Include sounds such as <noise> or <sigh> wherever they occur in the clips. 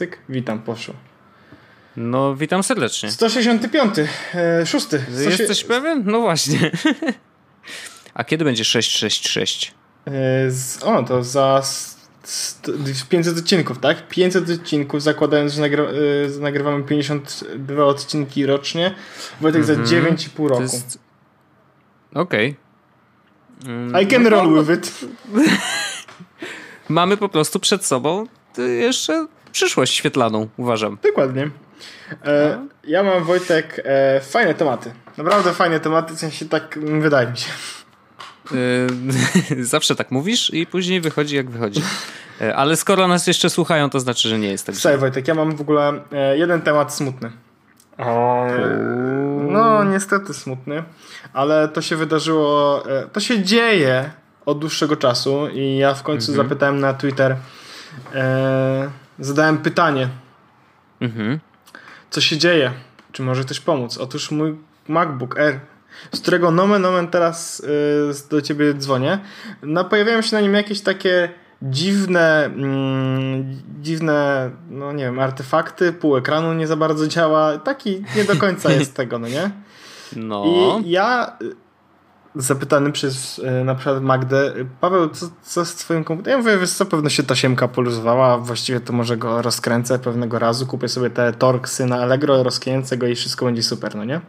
Cyk, witam, poszło. No, witam serdecznie. 165, e, szósty. Jesteś pewien? No właśnie. <laughs> A kiedy będzie 666? E, z, o, to za 500 odcinków, tak? 500 odcinków, zakładając, że nagry, e, nagrywamy 52 odcinki rocznie. Wojtek mm -hmm. za 9,5 mhm. roku. Jest... Okej. Okay. Mm, I can no, roll with it. <laughs> Mamy po prostu przed sobą jeszcze przyszłość świetlaną, uważam. Dokładnie. E, ja mam, Wojtek, e, fajne tematy. Naprawdę fajne tematy, w sensie tak wydaje mi się. E, <laughs> zawsze tak mówisz i później wychodzi jak wychodzi. E, ale skoro nas jeszcze słuchają, to znaczy, że nie jest tak. Słuchaj, Wojtek, ja mam w ogóle e, jeden temat smutny. No, niestety smutny, ale to się wydarzyło, to się dzieje od dłuższego czasu i ja w końcu mhm. zapytałem na Twitter, zadałem pytanie, mhm. co się dzieje, czy może ktoś pomóc. Otóż mój MacBook Air, z którego nomen nomen teraz e, do ciebie dzwonię, no pojawiają się na nim jakieś takie dziwne, mm, dziwne, no nie wiem, artefakty, pół ekranu nie za bardzo działa, taki nie do końca <laughs> jest tego, no nie? No. I ja zapytany przez e, na przykład Magdę, Paweł, co, co z twoim komputerem? Ja mówię, wiesz co, pewno się ta siemka poluzowała, właściwie to może go rozkręcę pewnego razu, kupię sobie te torksy na Allegro, rozkręcę go i wszystko będzie super, no nie?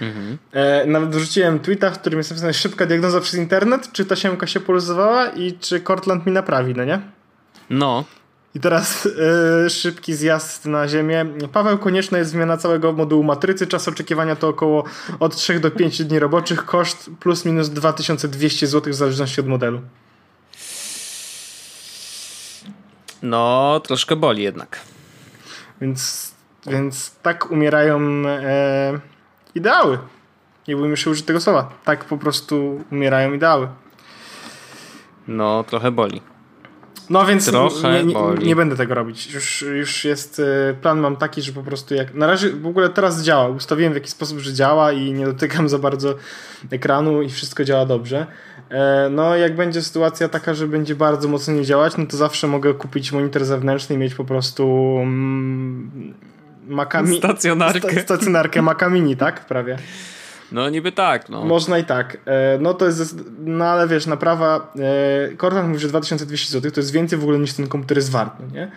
Mhm. E, nawet wrzuciłem tweeta, w którym jest napisane szybka diagnoza przez internet, czy ta siemka się poluzowała i czy Cortland mi naprawi, no nie? No. I teraz yy, szybki zjazd na ziemię. Paweł, konieczna jest zmiana całego modułu matrycy. Czas oczekiwania to około od 3 do 5 dni roboczych. Koszt plus minus 2200 zł w zależności od modelu. No, troszkę boli jednak. Więc, więc tak umierają e, ideały. Nie bójmy się użyć tego słowa. Tak po prostu umierają ideały. No, trochę boli. No więc nie, nie, nie, będę tego robić. Już, już jest y, plan mam taki, że po prostu jak na razie w ogóle teraz działa. Ustawiłem w jakiś sposób, że działa i nie dotykam za bardzo ekranu i wszystko działa dobrze. E, no jak będzie sytuacja taka, że będzie bardzo mocno nie działać, no to zawsze mogę kupić monitor zewnętrzny i mieć po prostu mm, stacjonarkę. stacjonarkę Macamini, tak? Prawie. No niby tak, no. Można i tak. E, no to jest, no ale wiesz, naprawa, e, Cortland mówi, że 2200 zł to jest więcej w ogóle niż ten komputer jest wart, no nie?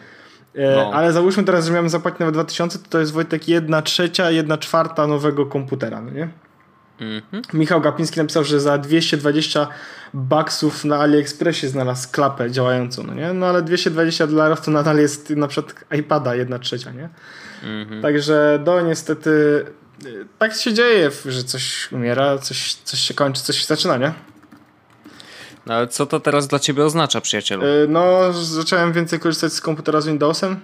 E, no. Ale załóżmy teraz, że miałem zapłacić nawet 2000, to to jest Wojtek jedna trzecia, jedna czwarta nowego komputera, no nie? Mhm. Michał Gapiński napisał, że za 220 baksów na AliExpressie znalazł klapę działającą, no nie? No ale 220 dolarów to nadal jest na przykład iPada jedna trzecia, nie? Mhm. Także do niestety tak się dzieje, że coś umiera, coś, coś się kończy, coś się zaczyna, nie? No ale co to teraz dla ciebie oznacza, przyjacielu? Yy, no, zacząłem więcej korzystać z komputera z Windowsem. <laughs>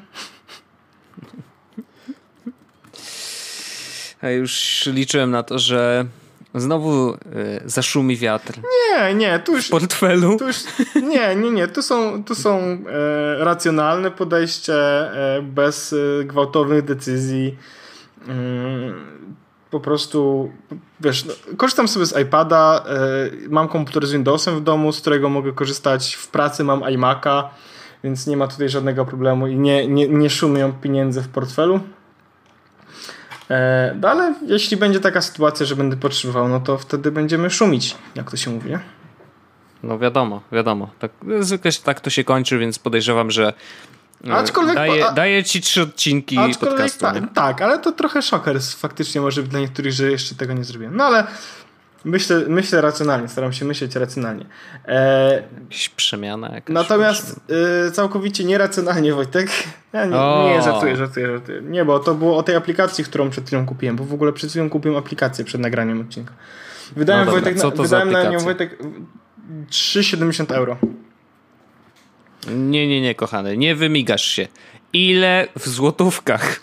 Ja już liczyłem na to, że znowu y, zaszumi wiatr. Nie, nie, tu już. W portfelu. Tu już, nie, nie, nie. Tu są, tu są e, racjonalne podejście e, bez e, gwałtownych decyzji. Mm, po prostu, wiesz, no, korzystam sobie z iPada, y, mam komputer z Windowsem w domu, z którego mogę korzystać w pracy, mam iMac'a, więc nie ma tutaj żadnego problemu i nie, nie, nie szumią pieniędzy w portfelu. E, no ale jeśli będzie taka sytuacja, że będę potrzebował, no to wtedy będziemy szumić, jak to się mówi. Nie? No wiadomo, wiadomo. Tak, zwykle tak to się kończy, więc podejrzewam, że aczkolwiek, daję, a, daję ci trzy odcinki podcastu. Ta, tak, ale to trochę szoker faktycznie może być dla niektórych, że jeszcze tego nie zrobiłem. No ale myślę, myślę racjonalnie, staram się myśleć racjonalnie. E, jakaś przemiana jakaś. Natomiast e, całkowicie nieracjonalnie, Wojtek. Ja nie, nie żartuję, żartuję, żartuję. Nie, bo to było o tej aplikacji, którą przed chwilą kupiłem, bo w ogóle przed chwilą kupiłem aplikację przed nagraniem odcinka. Wydałem, no Wojtek, na, wydałem na nią Wojtek 3,70 euro. Nie, nie, nie, kochany, nie wymigasz się. Ile w złotówkach?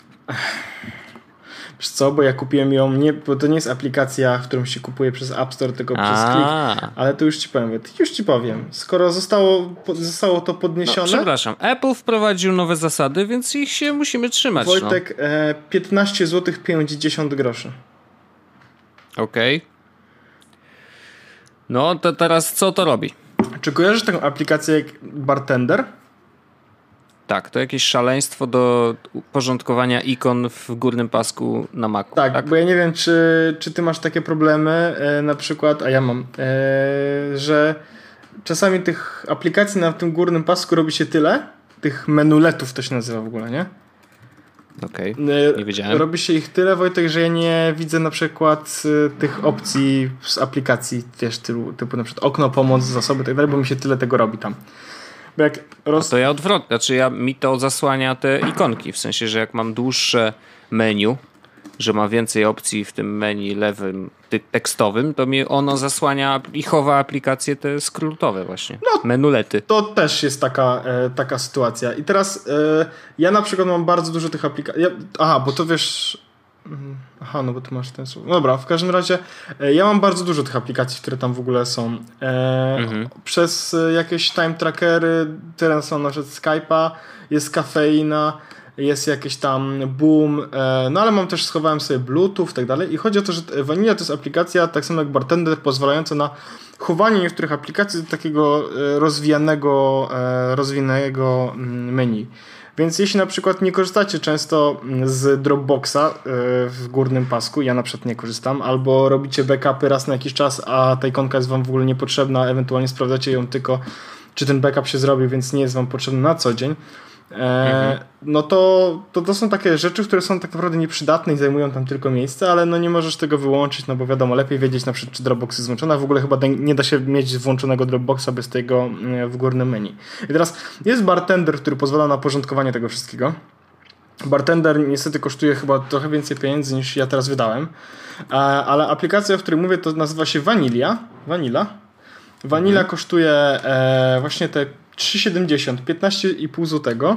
Wiesz co, bo ja kupiłem ją, nie, bo to nie jest aplikacja, którą się kupuje przez App Store, tylko A. przez klik. Ale to już ci powiem, już ci powiem. Skoro zostało, zostało to podniesione... No, przepraszam, Apple wprowadził nowe zasady, więc ich się musimy trzymać. No. Wojtek, no. e, 15 zł 50 groszy. Okej. Okay. No to teraz co to robi? Czy kojarzysz taką aplikację jak Bartender? Tak, to jakieś szaleństwo do porządkowania ikon w górnym pasku na Macu. Tak, tak? bo ja nie wiem, czy, czy ty masz takie problemy, e, na przykład, a ja mam, e, że czasami tych aplikacji na tym górnym pasku robi się tyle, tych menuletów to się nazywa w ogóle, nie? Okej, okay. nie wiedziałem. Robi się ich tyle, Wojtek, że ja nie widzę na przykład y, tych opcji z aplikacji, wiesz, typu, typu na przykład okno, pomoc, zasoby i tak dalej, bo mi się tyle tego robi tam. Bo jak roz... to ja odwrotnie, znaczy ja, mi to zasłania te ikonki, w sensie, że jak mam dłuższe menu, że ma więcej opcji w tym menu lewym tekstowym, to mi ono zasłania i chowa aplikacje te skrótowe właśnie, no, menulety. To też jest taka, e, taka sytuacja. I teraz e, ja na przykład mam bardzo dużo tych aplikacji. Ja, aha, bo to wiesz... Mm, aha, no bo tu masz ten słów. Dobra, w każdym razie e, ja mam bardzo dużo tych aplikacji, które tam w ogóle są. E, mhm. Przez jakieś time trackery, teraz są na przykład Skype'a, jest kafeina, jest jakieś tam boom, e, no ale mam też, schowałem sobie Bluetooth i tak dalej i chodzi o to, że Vanilla to jest aplikacja, tak samo jak Bartender, pozwalająca na chowanie niektórych aplikacji do takiego e, rozwijanego, e, rozwijanego mm, menu. Więc jeśli na przykład nie korzystacie często mm, z Dropboxa w górnym pasku, ja na przykład nie korzystam, albo robicie backupy raz na jakiś czas, a ta ikonka jest wam w ogóle niepotrzebna, ewentualnie sprawdzacie ją tylko, czy ten backup się zrobi, więc nie jest wam potrzebny na co dzień, E, no to, to to są takie rzeczy, które są tak naprawdę nieprzydatne i zajmują tam tylko miejsce, ale no nie możesz tego wyłączyć, no bo wiadomo, lepiej wiedzieć na przykład, czy Dropbox jest włączona. W ogóle chyba nie da się mieć włączonego Dropboxa bez tego e, w górnym menu. I teraz jest bartender, który pozwala na porządkowanie tego wszystkiego. Bartender niestety kosztuje chyba trochę więcej pieniędzy niż ja teraz wydałem, e, ale aplikacja, o której mówię, to nazywa się Vanilla. Vanilla. Vanilla mhm. kosztuje właśnie te 3,70, 15,5 zł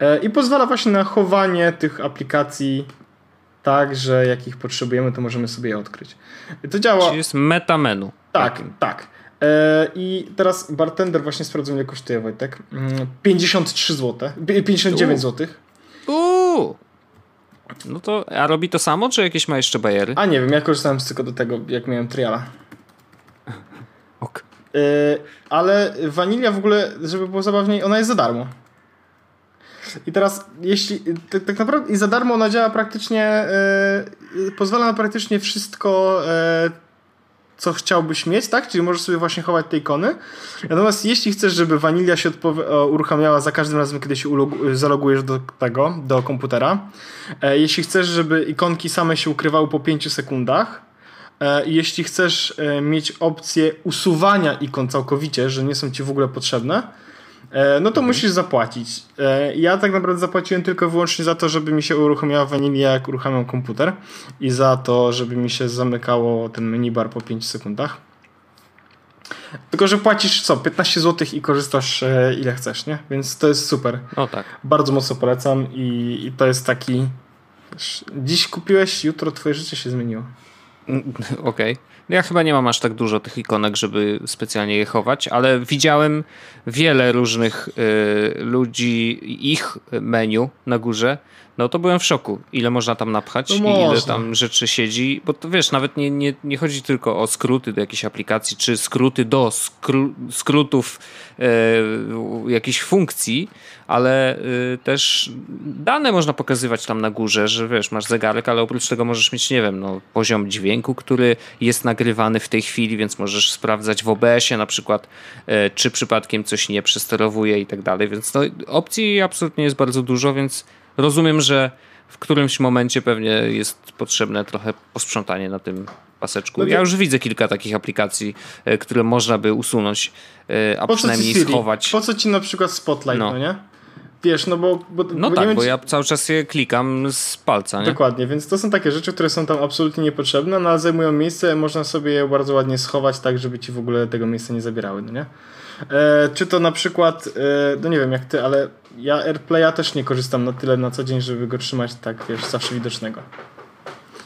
e, i pozwala właśnie na chowanie tych aplikacji tak, że jak ich potrzebujemy, to możemy sobie je odkryć. To działa. Czyli jest meta menu. Tak, tak. E, I teraz bartender właśnie sprawdzą, ile kosztuje Wojtek. 53 zł, 59 zł. Uuu. No to, a robi to samo, czy jakieś ma jeszcze bajery? A nie wiem, ja korzystałem tylko do tego, jak miałem triala. E, ale wanilia w ogóle, żeby było zabawniej, ona jest za darmo. I teraz, jeśli tak, tak naprawdę i za darmo ona działa praktycznie, yy, pozwala na praktycznie wszystko, yy, co chciałbyś mieć, tak? Czyli możesz sobie właśnie chować te ikony. Natomiast jeśli chcesz, żeby wanilia się uruchamiała za każdym razem, kiedy się zalogujesz do tego, do komputera, jeśli chcesz, żeby ikonki same się ukrywały po 5 sekundach, jeśli chcesz e, mieć opcję usuwania ikon całkowicie, że nie są ci w ogóle potrzebne, e, no to mhm. musisz zapłacić. Ja tak naprawdę zapłaciłem tylko wyłącznie za to, żeby mi się uruchomiła Vanilla, jak uruchamiam komputer i za to, żeby mi się zamykało ten minibar po 5 sekundach. Tylko, że płacisz co? 15 zł i korzystasz ile chcesz, nie? Więc to jest super. No tak. Bardzo mocno polecam i, i to jest taki. Dziś kupiłeś, jutro twoje życie się zmieniło. Okej. Okay. Ja chyba nie mam aż tak dużo tych ikonek, żeby specjalnie je chować, ale widziałem wiele różnych y, ludzi, ich menu na górze. No to byłem w szoku, ile można tam napchać no i ile tam rzeczy siedzi, bo to wiesz, nawet nie, nie, nie chodzi tylko o skróty do jakiejś aplikacji, czy skróty do skró skrótów y, jakichś funkcji, ale y, też dane można pokazywać tam na górze, że wiesz, masz zegarek, ale oprócz tego możesz mieć, nie wiem, no, poziom dźwięku, który jest nagrywany w tej chwili, więc możesz sprawdzać w OBS-ie na przykład, y, czy przypadkiem coś nie przesterowuje i tak dalej, więc no, opcji absolutnie jest bardzo dużo, więc rozumiem, że w którymś momencie pewnie jest potrzebne trochę posprzątanie na tym paseczku. No ja już widzę kilka takich aplikacji, y, które można by usunąć, a po przynajmniej schować. Po co ci na przykład Spotlight, no, no nie? Wiesz, no bo... bo no bo tak, bo ja cały czas je klikam z palca, nie? Dokładnie, więc to są takie rzeczy, które są tam absolutnie niepotrzebne, no ale zajmują miejsce, można sobie je bardzo ładnie schować tak, żeby ci w ogóle tego miejsca nie zabierały, no nie? E, czy to na przykład, e, no nie wiem jak ty, ale ja AirPlaya też nie korzystam na tyle na co dzień, żeby go trzymać tak, wiesz, zawsze widocznego.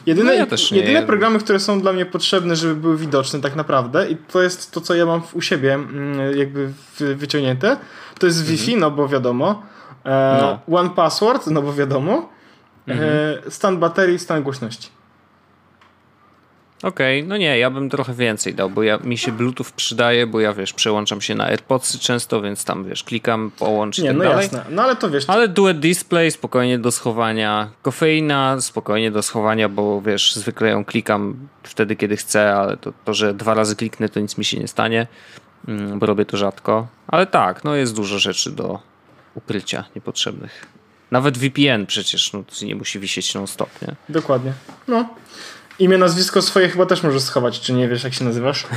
Jedyne, no ja jedyne programy, które są dla mnie potrzebne, żeby były widoczne tak naprawdę i to jest to, co ja mam u siebie mm, jakby wyciągnięte, to jest mhm. Wi-Fi, no bo wiadomo, E, no. One Password, no bo wiadomo. E, mhm. Stan baterii, stan głośności. Okej, okay, no nie, ja bym trochę więcej dał, bo ja, mi się Bluetooth przydaje, bo ja wiesz, przełączam się na AirPodsy często, więc tam wiesz, klikam, połącz i nie, tak no dalej. jasne, no ale to wiesz. Ale duet display spokojnie do schowania, kofeina spokojnie do schowania, bo wiesz, zwykle ją klikam wtedy, kiedy chcę, ale to, to że dwa razy kliknę, to nic mi się nie stanie, mm, bo robię to rzadko. Ale tak, no jest dużo rzeczy do ukrycia niepotrzebnych. Nawet VPN przecież no, nie musi wisieć non-stop, nie? Dokładnie. No. Imię, nazwisko swoje chyba też możesz schować, czy nie wiesz, jak się nazywasz? <laughs>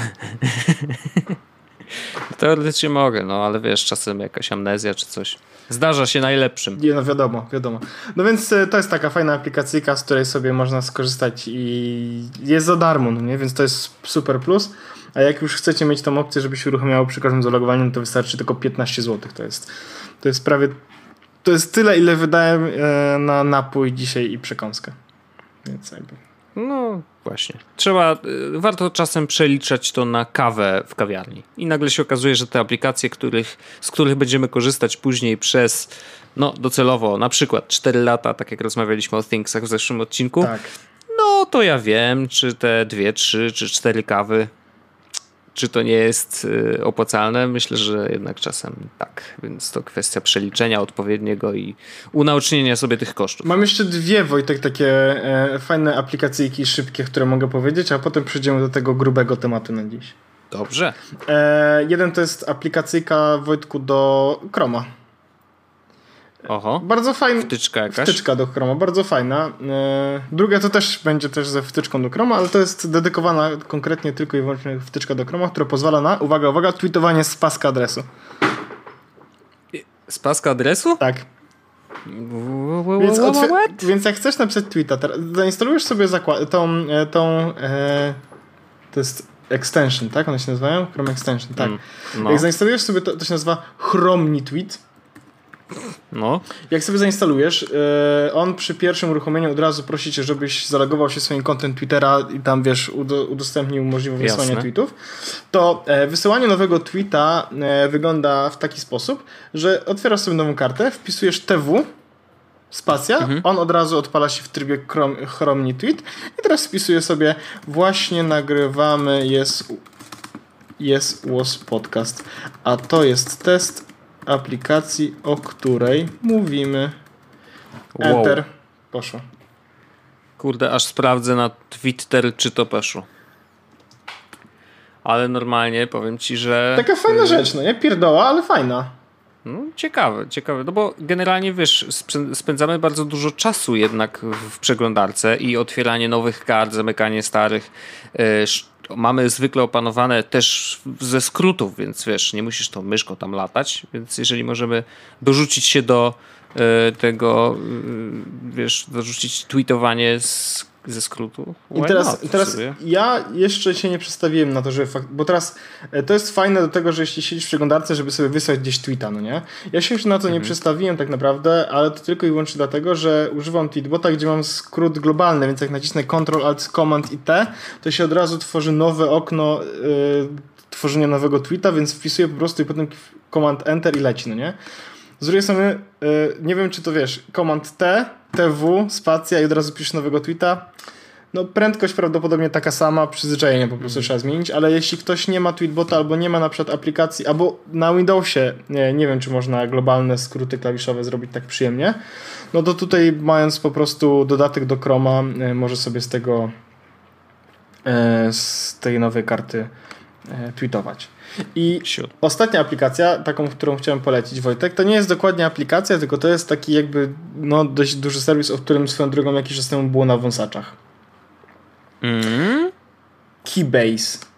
Teoretycznie mogę, no ale wiesz, czasem jakaś amnezja czy coś. Zdarza się najlepszym. Nie, no wiadomo, wiadomo. No więc e, to jest taka fajna aplikacyjka, z której sobie można skorzystać i jest za darmo, no nie? Więc to jest super plus. A jak już chcecie mieć tą opcję, żeby się uruchamiało przy każdym zalogowaniu, to wystarczy tylko 15 zł. To jest, to jest prawie to jest tyle, ile wydałem e, na napój dzisiaj i przekąskę. Więc jakby. No właśnie. Trzeba, y, warto czasem przeliczać to na kawę w kawiarni. I nagle się okazuje, że te aplikacje, których, z których będziemy korzystać później przez, no docelowo, na przykład 4 lata, tak jak rozmawialiśmy o Thingsach w zeszłym odcinku, tak. no to ja wiem, czy te dwie, trzy czy cztery kawy czy to nie jest y, opłacalne? Myślę, że jednak czasem tak. Więc to kwestia przeliczenia odpowiedniego i unaocznienia sobie tych kosztów. Mam jeszcze dwie, Wojtek, takie e, fajne aplikacyjki szybkie, które mogę powiedzieć, a potem przejdziemy do tego grubego tematu na dziś. Dobrze. E, jeden to jest aplikacyjka, Wojtku, do Chroma. Oho. Bardzo fajna. Wtyczka jakaś? Wtyczka do Chroma, bardzo fajna. E, druga to też będzie też ze wtyczką do Chroma, ale to jest dedykowana konkretnie tylko i wyłącznie wtyczka do Chroma, która pozwala na, uwaga, uwaga, tweetowanie z paska adresu. Z paska adresu? Tak. Więc, więc jak chcesz napisać tweeta, zainstalujesz sobie zakład, tą, e, tą e, to jest extension, tak? One się nazywają? Chrome extension, tak. Mm, no. Jak zainstalujesz sobie, to, to się nazywa Chromni Tweet no. Jak sobie zainstalujesz, yy, on przy pierwszym uruchomieniu od razu prosi cię, żebyś zalogował się swoim kontem Twittera i tam, wiesz, udostępnił możliwość Jasne. wysyłania tweetów. To e, wysyłanie nowego tweeta e, wygląda w taki sposób, że otwierasz sobie nową kartę, wpisujesz TW, spacja, mhm. on od razu odpala się w trybie Chromni Tweet i teraz wpisuję sobie właśnie nagrywamy jest jest was podcast, a to jest test aplikacji, o której mówimy. Enter. Wow. Poszło. Kurde, aż sprawdzę na Twitter, czy to poszło. Ale normalnie powiem ci, że. Taka fajna y, rzecz, no nie? Pierdoła, ale fajna. No, ciekawe, ciekawe. No bo generalnie wiesz, spędzamy bardzo dużo czasu jednak w przeglądarce i otwieranie nowych kart, zamykanie starych. Mamy zwykle opanowane też ze skrótów, więc wiesz, nie musisz tą myszką tam latać, więc jeżeli możemy dorzucić się do e, tego, e, wiesz, dorzucić tweetowanie z ze skrótu. I teraz, teraz ja jeszcze się nie przestawiłem na to, że fakt, bo teraz e, to jest fajne do tego, że jeśli siedzisz w przeglądarce, żeby sobie wysłać gdzieś tweeta, no nie? Ja się już na to mhm. nie przestawiłem tak naprawdę, ale to tylko i wyłącznie dlatego, że używam tweetbota, gdzie mam skrót globalny, więc jak nacisnę Ctrl Alt Command i T, to się od razu tworzy nowe okno yy, tworzenia nowego tweeta, więc wpisuję po prostu i potem Command Enter i leci, no nie? Z drugiej strony, yy, nie wiem czy to wiesz, Command T TW, spacja i od razu piszesz nowego tweeta. No prędkość prawdopodobnie taka sama, przyzwyczajenie po prostu mm. trzeba zmienić, ale jeśli ktoś nie ma tweetbota albo nie ma na przykład aplikacji, albo na Windowsie, nie, nie wiem czy można globalne skróty klawiszowe zrobić tak przyjemnie, no to tutaj mając po prostu dodatek do Chroma, e, może sobie z tego e, z tej nowej karty e, tweetować. I ostatnia aplikacja, taką, którą chciałem polecić, Wojtek, to nie jest dokładnie aplikacja, tylko to jest taki jakby no, dość duży serwis, o którym swoją drogą jakiś czas temu było na wąsaczach. Mm? Keybase.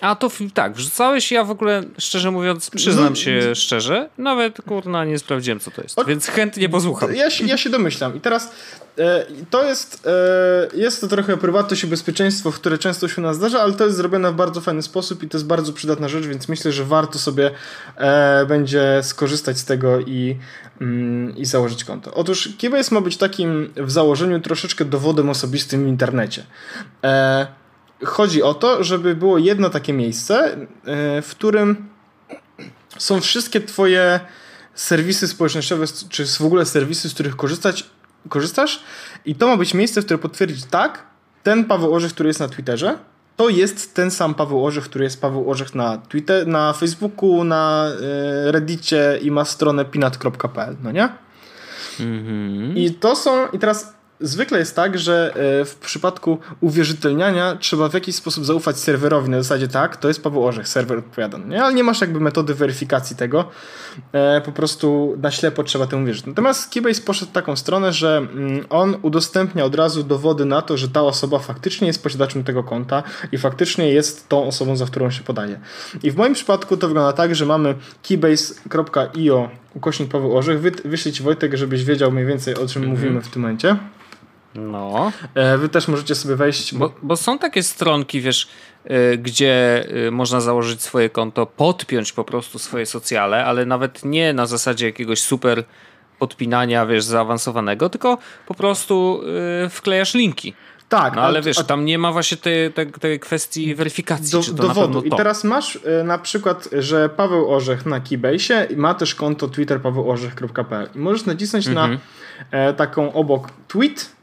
A to tak, wrzucałeś ja w ogóle, szczerze mówiąc, przyznam no, się szczerze, nawet kurna nie sprawdziłem co to jest, więc chętnie posłucham. Ja się, ja się domyślam i teraz e, to jest, e, jest to trochę prywatność i bezpieczeństwo, które często się nas zdarza, ale to jest zrobione w bardzo fajny sposób i to jest bardzo przydatna rzecz, więc myślę, że warto sobie e, będzie skorzystać z tego i, mm, i założyć konto. Otóż Keybase ma być takim w założeniu troszeczkę dowodem osobistym w internecie. E, chodzi o to, żeby było jedno takie miejsce, e, w którym są wszystkie twoje serwisy społecznościowe, czy w ogóle serwisy, z których korzystać, korzystasz i to ma być miejsce, w które potwierdzić tak, ten Paweł Orzech, który jest na Twitterze, to jest ten sam Paweł Orzech, który jest Paweł Orzech na Twitter, na Facebooku, na y, Reddicie i ma stronę pinat.pl, no nie? Mhm. I to są, i teraz zwykle jest tak, że e, w przypadku uwierzytelniania trzeba w jakiś sposób zaufać serwerowi na zasadzie tak, to jest Paweł Orzech, serwer odpowiada, nie? ale nie masz jakby metody weryfikacji tego, e, po prostu na ślepo trzeba temu wierzyć. Natomiast Keybase poszedł w taką stronę, że mm, on udostępnia od razu dowody na to, że ta osoba faktycznie jest posiadaczem tego konta i faktycznie jest tą osobą, za którą się podaje. I w moim przypadku to wygląda tak, że mamy keybase.io ukośnik Paweł Orzech, Wy, wyślij Wojtek, żebyś wiedział mniej więcej o czym mm -hmm. mówimy w tym momencie. No. E, wy też możecie sobie wejść. Bo, bo są takie stronki, wiesz, e, gdzie e, można założyć swoje konto, podpiąć po prostu swoje socjale, ale nawet nie na zasadzie jakiegoś super podpinania, wiesz, zaawansowanego, tylko po prostu wklejasz linki. Tak. No, ale a, wiesz, a, tam nie ma właśnie tej, tej, tej kwestii weryfikacji. Do, czy to dowodu. I teraz masz na przykład, że Paweł Orzech na Keybase ma też konto Twitter pawełorzech.pl i możesz nacisnąć mhm. na e, taką obok tweet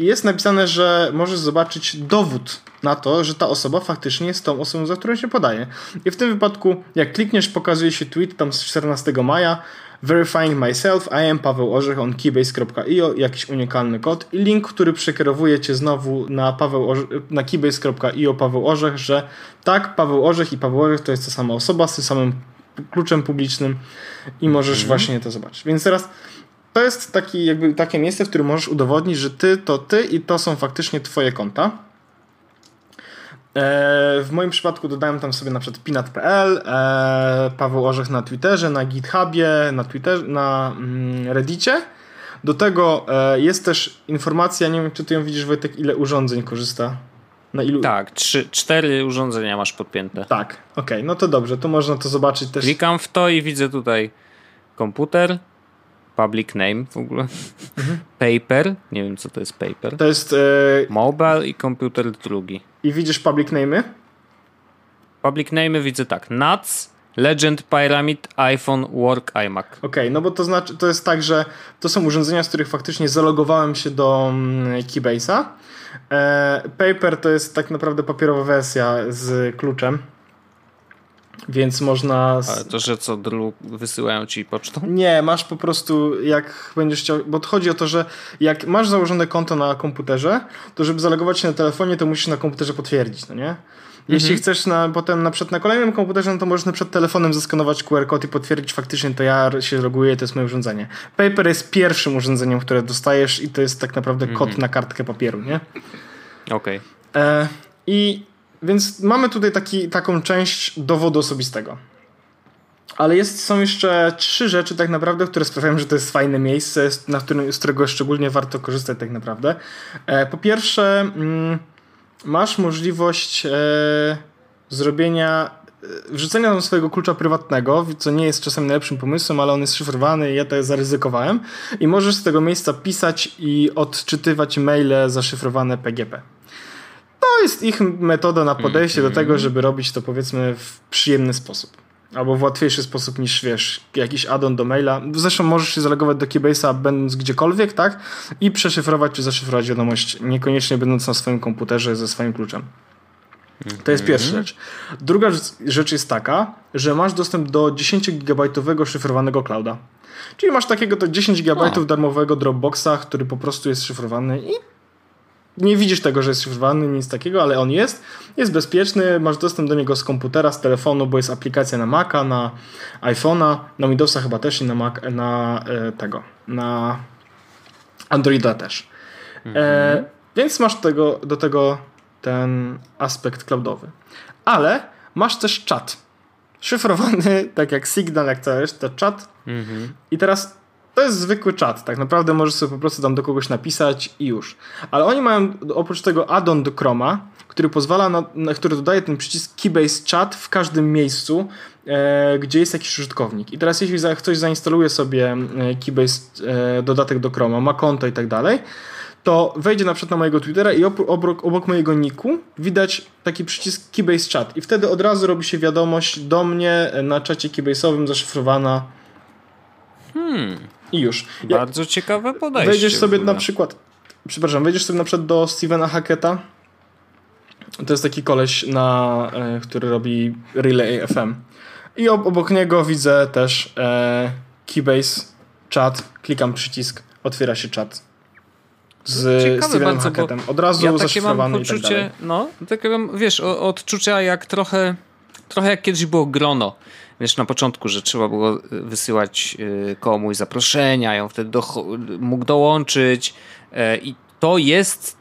i jest napisane, że możesz zobaczyć dowód na to, że ta osoba faktycznie jest tą osobą, za którą się podaje. I w tym wypadku, jak klikniesz, pokazuje się tweet tam z 14 maja Verifying myself, I am Paweł Orzech on keybase.io, jakiś unikalny kod i link, który przekierowuje cię znowu na, Paweł na keybase.io Paweł Orzech, że tak, Paweł Orzech i Paweł Orzech to jest ta sama osoba z tym samym kluczem publicznym i możesz mhm. właśnie to zobaczyć. Więc teraz to jest taki, jakby takie miejsce, w którym możesz udowodnić, że ty to ty i to są faktycznie twoje konta. E, w moim przypadku dodałem tam sobie na przykład pinat.pl, e, Paweł Orzech na Twitterze, na GitHubie, na, Twitter, na mm, Reddicie. Do tego e, jest też informacja, nie wiem czy ty ją widzisz Wojtek, ile urządzeń korzysta na ilu? Tak, trzy, cztery urządzenia masz podpięte. Tak, okej, okay, no to dobrze, to można to zobaczyć też. Klikam w to i widzę tutaj komputer, public name w ogóle. Mhm. Paper, nie wiem co to jest paper. To jest... E... Mobile i komputer drugi. I widzisz public name'y? Public name'y widzę tak. NUTS, Legend, Pyramid, iPhone, Work, iMac. Okej, okay, no bo to znaczy, to jest tak, że to są urządzenia, z których faktycznie zalogowałem się do mm, Keybase'a. E, paper to jest tak naprawdę papierowa wersja z kluczem. Więc można. Ale to, że co, druk wysyłają ci pocztą? Nie, masz po prostu, jak będziesz chciał. Bo chodzi o to, że jak masz założone konto na komputerze, to żeby zalogować się na telefonie, to musisz na komputerze potwierdzić, no nie? Jeśli mhm. chcesz na, potem na przykład na kolejnym komputerze, no to możesz na przykład telefonem zeskanować QR kod i potwierdzić faktycznie to ja się loguję, to jest moje urządzenie. Paper jest pierwszym urządzeniem, które dostajesz i to jest tak naprawdę kod mhm. na kartkę papieru, nie? Okej. Okay. E, I więc mamy tutaj taki, taką część dowodu osobistego. Ale jest, są jeszcze trzy rzeczy tak naprawdę, które sprawiają, że to jest fajne miejsce, na którym, z którego szczególnie warto korzystać tak naprawdę. E, po pierwsze, mm, masz możliwość e, zrobienia e, wrzucenia tam swojego klucza prywatnego, co nie jest czasem najlepszym pomysłem, ale on jest szyfrowany i ja to zaryzykowałem. I możesz z tego miejsca pisać i odczytywać maile zaszyfrowane PGP to jest ich metoda na podejście mm -hmm. do tego, żeby robić to powiedzmy w przyjemny sposób. Albo w łatwiejszy sposób niż, wiesz, jakiś addon do maila. Zresztą możesz się zalogować do Keybase'a będąc gdziekolwiek, tak? I przeszyfrować czy zaszyfrować wiadomość, niekoniecznie będąc na swoim komputerze ze swoim kluczem. To jest pierwsza rzecz. Druga rzecz jest taka, że masz dostęp do 10 gigabajtowego szyfrowanego clouda. Czyli masz takiego to 10 GB darmowego Dropboxa, który po prostu jest szyfrowany i nie widzisz tego, że jest szyfrowany, nic takiego, ale on jest. Jest bezpieczny, masz dostęp do niego z komputera, z telefonu, bo jest aplikacja na Maca, na iPhone'a, na Windowsa chyba też i na, Mac, na e, tego, na Androida też. E, mhm. E, więc masz tego, do tego ten aspekt cloudowy. Ale masz też czat. Szyfrowany, <laughs> tak jak Signal, jak jest, to czat. Mhm. I teraz to jest zwykły czat, tak naprawdę możesz sobie po prostu tam do kogoś napisać i już. Ale oni mają oprócz tego addon do Chroma, który pozwala na, na który dodaje ten przycisk Keybase Chat w każdym miejscu, e, gdzie jest jakiś użytkownik. I teraz jeśli za, ktoś zainstaluje sobie e, Keybase e, dodatek do Chroma, ma konto i tak dalej, to wejdzie na przykład na mojego Twittera i obok, obok mojego niku widać taki przycisk Keybase Chat i wtedy od razu robi się wiadomość do mnie na czacie Keybase'owym zaszyfrowana Hmm. I już. Bardzo ciekawe podejście. Wejdziesz sobie na przykład przepraszam, wejdziesz sobie na przykład do Stevena Hacketa. To jest taki koleś, na, e, który robi Relay FM. I obok niego widzę też e, Keybase, chat, klikam przycisk, otwiera się czat z Ciekawe Stevenem bardzo, Hacketem. Od razu ja zaszyfrowany mam poczucie, i tak. No, takie mam, wiesz, odczucia jak trochę, trochę jak kiedyś było grono. Wiesz, na początku, że trzeba było wysyłać y, komuś zaproszenia, ją wtedy do, mógł dołączyć e, i to jest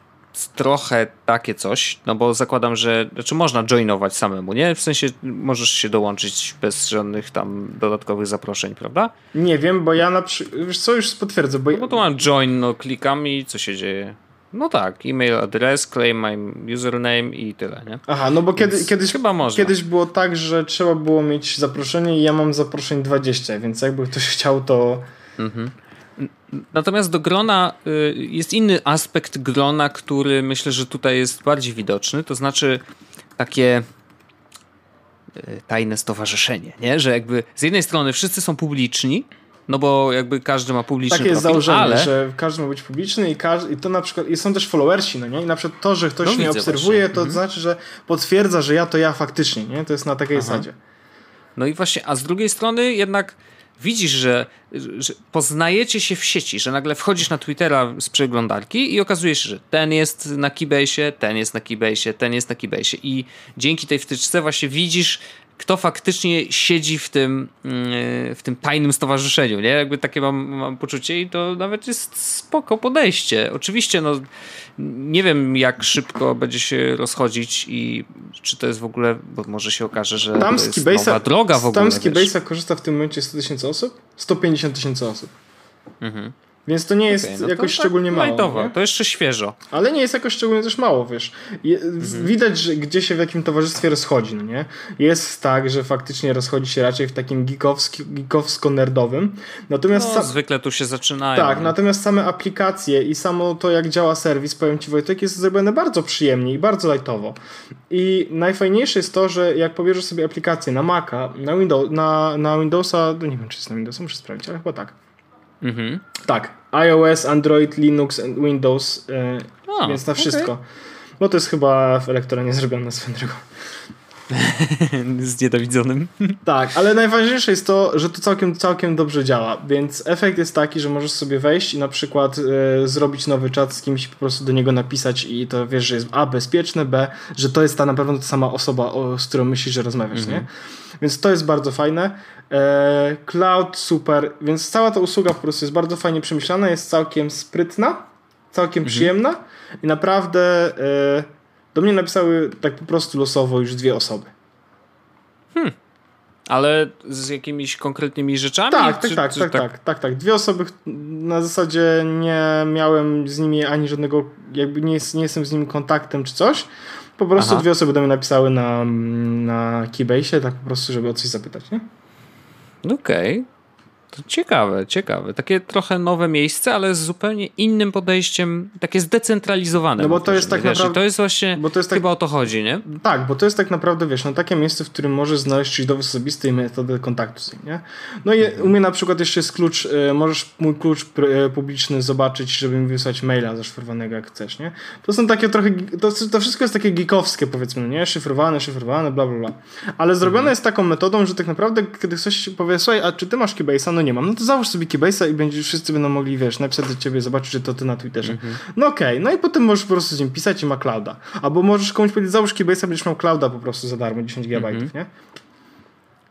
trochę takie coś, no bo zakładam, że znaczy można joinować samemu, nie? W sensie możesz się dołączyć bez żadnych tam dodatkowych zaproszeń, prawda? Nie wiem, bo ja na przykład, wiesz co, już potwierdzę, bo... No bo to mam join, no klikam i co się dzieje? No tak, e-mail adres, claim my username i tyle, nie? Aha, no bo kiedy, kiedyś, chyba można. kiedyś było tak, że trzeba było mieć zaproszenie i ja mam zaproszeń 20, więc jakby ktoś chciał to... Mhm. Natomiast do grona y, jest inny aspekt grona, który myślę, że tutaj jest bardziej widoczny, to znaczy takie y, tajne stowarzyszenie, nie? że jakby z jednej strony wszyscy są publiczni, no bo jakby każdy ma publiczny Takie jest profil, założenie, ale... że każdy ma być publiczny i, każdy, i to na przykład, i są też followersi, no nie? I na przykład to, że ktoś no mnie obserwuje, właśnie. to mhm. znaczy, że potwierdza, że ja to ja faktycznie, nie? To jest na takiej Aha. zasadzie. No i właśnie, a z drugiej strony jednak widzisz, że, że, poznajecie się w sieci, że nagle wchodzisz na Twittera z przeglądarki i okazuje się, że ten jest na Keybase, ten jest na Keybase, ten jest na Keybase i dzięki tej wtyczce właśnie widzisz kto faktycznie siedzi w tym, mm, w tym tajnym stowarzyszeniu, nie? Jakby takie mam, mam poczucie i to nawet jest spoko podejście. Oczywiście, no nie wiem jak szybko będzie się rozchodzić i czy to jest w ogóle, bo może się okaże, że tam to jest nowa droga w ogóle. Tam z Keybase'a korzysta w tym momencie 100 tysięcy osób? 150 tysięcy osób. Mhm. Więc to nie jest okay, no jakoś tak szczególnie mało. Lightowo, to jeszcze świeżo. Ale nie jest jakoś szczególnie też mało, wiesz. mhm. Widać, że gdzie się w jakim towarzystwie rozchodzi, no nie? Jest tak, że faktycznie rozchodzi się raczej w takim geekowsko-nerdowym. Natomiast no, zwykle tu się zaczynają. Tak, nie? natomiast same aplikacje i samo to, jak działa serwis, powiem Ci Wojtek, jest zrobione bardzo przyjemnie i bardzo lightowo. I najfajniejsze jest to, że jak pobierzesz sobie aplikację na Maca, na, Windows, na, na Windowsa, no nie wiem, czy jest na Windowsa, muszę sprawdzić, ale chyba tak Mhm. Tak, iOS, Android, Linux, Windows, yy, więc na wszystko. Okay. No to jest chyba w elektronie zrobione swoją drogą. Z niedowidzonym. Tak, ale najważniejsze jest to, że to całkiem, całkiem dobrze działa, więc efekt jest taki, że możesz sobie wejść i na przykład y, zrobić nowy czat z kimś, po prostu do niego napisać i to wiesz, że jest A, bezpieczne, B, że to jest ta na pewno ta sama osoba, o, z którą myślisz, że rozmawiasz, mhm. nie? Więc to jest bardzo fajne. E, cloud super, więc cała ta usługa po prostu jest bardzo fajnie przemyślana, jest całkiem sprytna, całkiem mhm. przyjemna i naprawdę e, do mnie napisały tak po prostu losowo już dwie osoby. Hmm. Ale z jakimiś konkretnymi rzeczami? Tak, tak, czy, tak, czy tak, tak, tak, tak, tak. Dwie osoby na zasadzie nie miałem z nimi ani żadnego, jakby nie, nie jestem z nimi kontaktem czy coś. Po prostu Aha. dwie osoby do mnie napisały na, na Keybase, tak po prostu, żeby o coś zapytać, nie? Okej. Okay. To ciekawe, ciekawe. Takie trochę nowe miejsce, ale z zupełnie innym podejściem, takie zdecentralizowane. No bo to jest tak wiesz, naprawdę... To jest właśnie, bo to jest tak... chyba o to chodzi, nie? Tak, bo to jest tak naprawdę, wiesz, no takie miejsce, w którym możesz znaleźć dowód osobisty i metodę kontaktu z nim, nie? No i u mnie na przykład jeszcze jest klucz, y, możesz mój klucz y, publiczny zobaczyć, żeby mi wysłać maila zaszyfrowanego jak chcesz, nie? To są takie trochę, to, to wszystko jest takie geekowskie powiedzmy, no nie? Szyfrowane, szyfrowane, bla, bla, bla. Ale zrobione mhm. jest taką metodą, że tak naprawdę, kiedy ktoś powie, słuchaj, a czy ty masz Keybase'a? No nie mam. No to załóż sobie Keybase'a i będzie, wszyscy będą mogli, wiesz, napisać do ciebie, zobaczyć, że to ty na Twitterze. Mhm. No okej, okay. no i potem możesz po prostu z nim pisać i ma clouda. Albo możesz komuś powiedzieć, załóż Keybase'a, będziesz miał clouda po prostu za darmo, 10 GB, mhm. nie?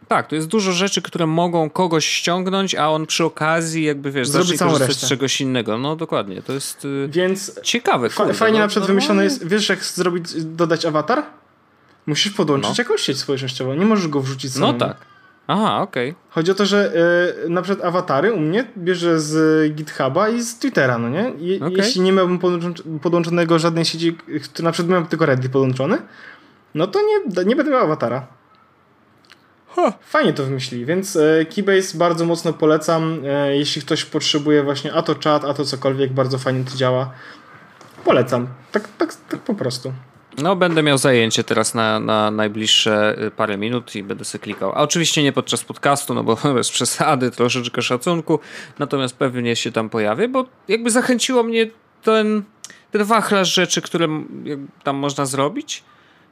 Tak, to jest dużo rzeczy, które mogą kogoś ściągnąć, a on przy okazji jakby, wiesz, Zrobi zacznie korzystać z czegoś innego. No dokładnie, to jest y, Więc ciekawe. Kurde, fajnie no, na przykład wymyślone jest, wiesz jak zrobić, dodać awatar? Musisz podłączyć no. jakąś sieć społecznościową, nie możesz go wrzucić samemu. No tak. Aha, okej. Okay. Chodzi o to, że y, na przykład awatary u mnie bierze z GitHuba i z Twittera, no nie? Okay. Jeśli nie miałbym podłączonego żadnej sieci, to na przykład miałbym tylko Reddit podłączony, no to nie, nie będę miał awatara. Huh. Fajnie to wymyślili, więc e, Keybase bardzo mocno polecam. E, jeśli ktoś potrzebuje właśnie a to czat, a to cokolwiek, bardzo fajnie to działa. Polecam. Tak, tak, tak po prostu. No, będę miał zajęcie teraz na, na najbliższe y, parę minut i będę sobie klikał. A oczywiście nie podczas podcastu, no bo <laughs> bez przesady, troszeczkę szacunku, natomiast pewnie się tam pojawię, bo jakby zachęciło mnie ten, ten wachlarz rzeczy, które tam można zrobić.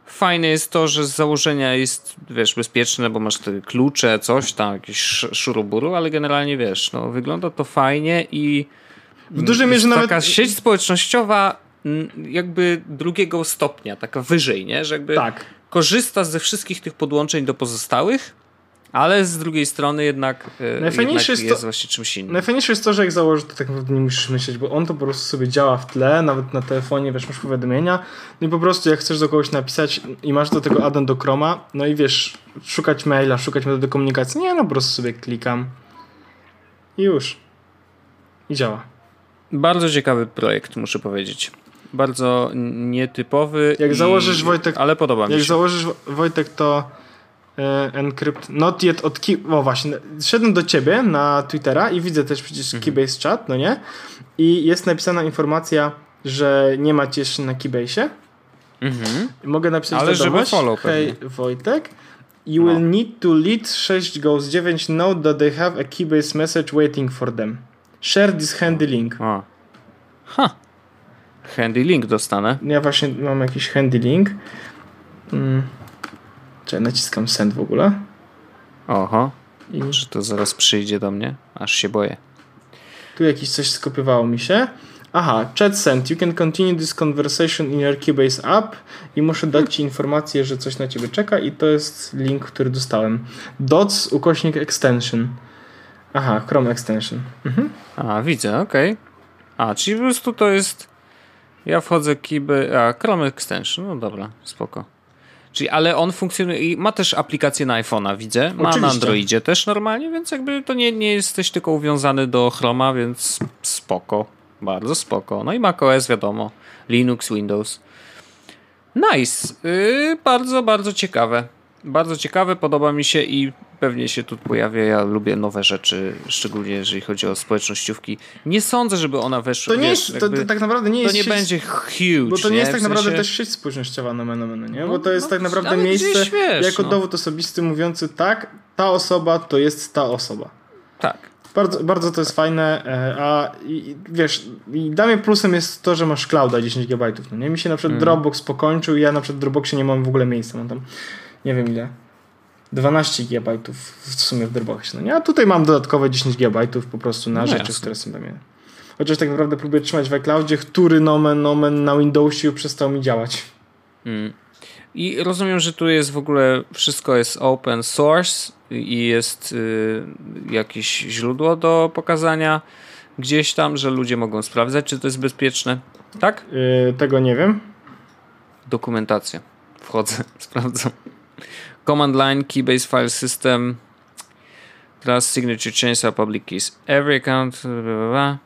Fajne jest to, że z założenia jest, wiesz, bezpieczne, bo masz te klucze, coś tam, jakieś szuruburu, ale generalnie, wiesz, no, wygląda to fajnie i w dużej mierze nawet... Taka sieć społecznościowa jakby drugiego stopnia, taka wyżej, nie? Że jakby tak. korzysta ze wszystkich tych podłączeń do pozostałych, ale z drugiej strony jednak, e, najfajniejsze jednak jest, to, czymś innym. Najfajniejsze jest to, że jak założysz, to tak naprawdę nie musisz myśleć, bo on to po prostu sobie działa w tle, nawet na telefonie, wiesz, masz powiadomienia, no i po prostu jak chcesz do kogoś napisać i masz do tego addon do Chroma, no i wiesz, szukać maila, szukać metody komunikacji, nie, no po prostu sobie klikam i już. I działa. Bardzo ciekawy projekt, muszę powiedzieć. Bardzo nietypowy. Jak i... założysz Wojtek. Ale podoba mi się. Jak założysz Wojtek, to e, encrypt not yet od key... O właśnie, szedłem do ciebie na Twittera i widzę też przecież mhm. Keybase chat, no nie? I jest napisana informacja, że nie macie jeszcze na Keybase'ie. Mhm. Mogę napisać Ale wiadomość. Żeby follow Hej Wojtek. You no. will need to lead 6 goes 9 note that they have a Keybase message waiting for them. Share this handy link. Ha. Handy link dostanę. Ja właśnie mam jakiś handy link. Hmm. Czekaj, naciskam send w ogóle. Oho. I... Czy to zaraz przyjdzie do mnie? Aż się boję. Tu jakieś coś skopiowało mi się. Aha, chat sent. You can continue this conversation in your Keybase app i muszę dać ci informację, że coś na ciebie czeka i to jest link, który dostałem. Dots ukośnik extension. Aha, Chrome extension. Mhm. A, widzę, okej. Okay. A, czyli po prostu to jest ja wchodzę kiby, a Chrome Extension, no dobra, spoko. Czyli, ale on funkcjonuje i ma też aplikację na iPhone'a, widzę. Ma Oczywiście. na Androidzie też normalnie, więc jakby to nie, nie jesteś tylko uwiązany do Chroma, więc spoko. Bardzo spoko. No i macOS wiadomo. Linux, Windows. Nice. Yy, bardzo, bardzo ciekawe. Bardzo ciekawe, podoba mi się i pewnie się tu pojawia. Ja lubię nowe rzeczy, szczególnie jeżeli chodzi o społecznościówki. Nie sądzę, żeby ona weszła. To nie wiesz, jest, to, to, tak naprawdę nie jest. To nie sieć, będzie huge. Bo to nie, jest tak naprawdę też sieć społecznościowa na menu, nie? Bo no, to jest no, tak naprawdę miejsce wiesz, jako no. dowód osobisty mówiący tak, ta osoba to jest ta osoba. Tak. Bardzo, bardzo to jest fajne, e, a i, wiesz, i dla mnie plusem jest to, że masz clouda 10 GB. No nie? Mi się na przykład mm. Dropbox pokończył i ja na przykład w Dropboxie nie mam w ogóle miejsca. Mam tam nie wiem ile 12 GB w sumie w Dropboxie. No nie? A tutaj mam dodatkowe 10 GB po prostu na no rzeczy, jasne. które są tam. Chociaż tak naprawdę próbuję trzymać w iCloudzie, który nomen, nomen na Windowsie przestał mi działać. Mm. I rozumiem, że tu jest w ogóle wszystko jest open source i jest y, jakieś źródło do pokazania gdzieś tam, że ludzie mogą sprawdzać, czy to jest bezpieczne. Tak? Yy, tego nie wiem. Dokumentacja. Wchodzę, <laughs> sprawdzam. Command line, keybase file system, class signature chains are public keys. Every account, blah, blah, blah.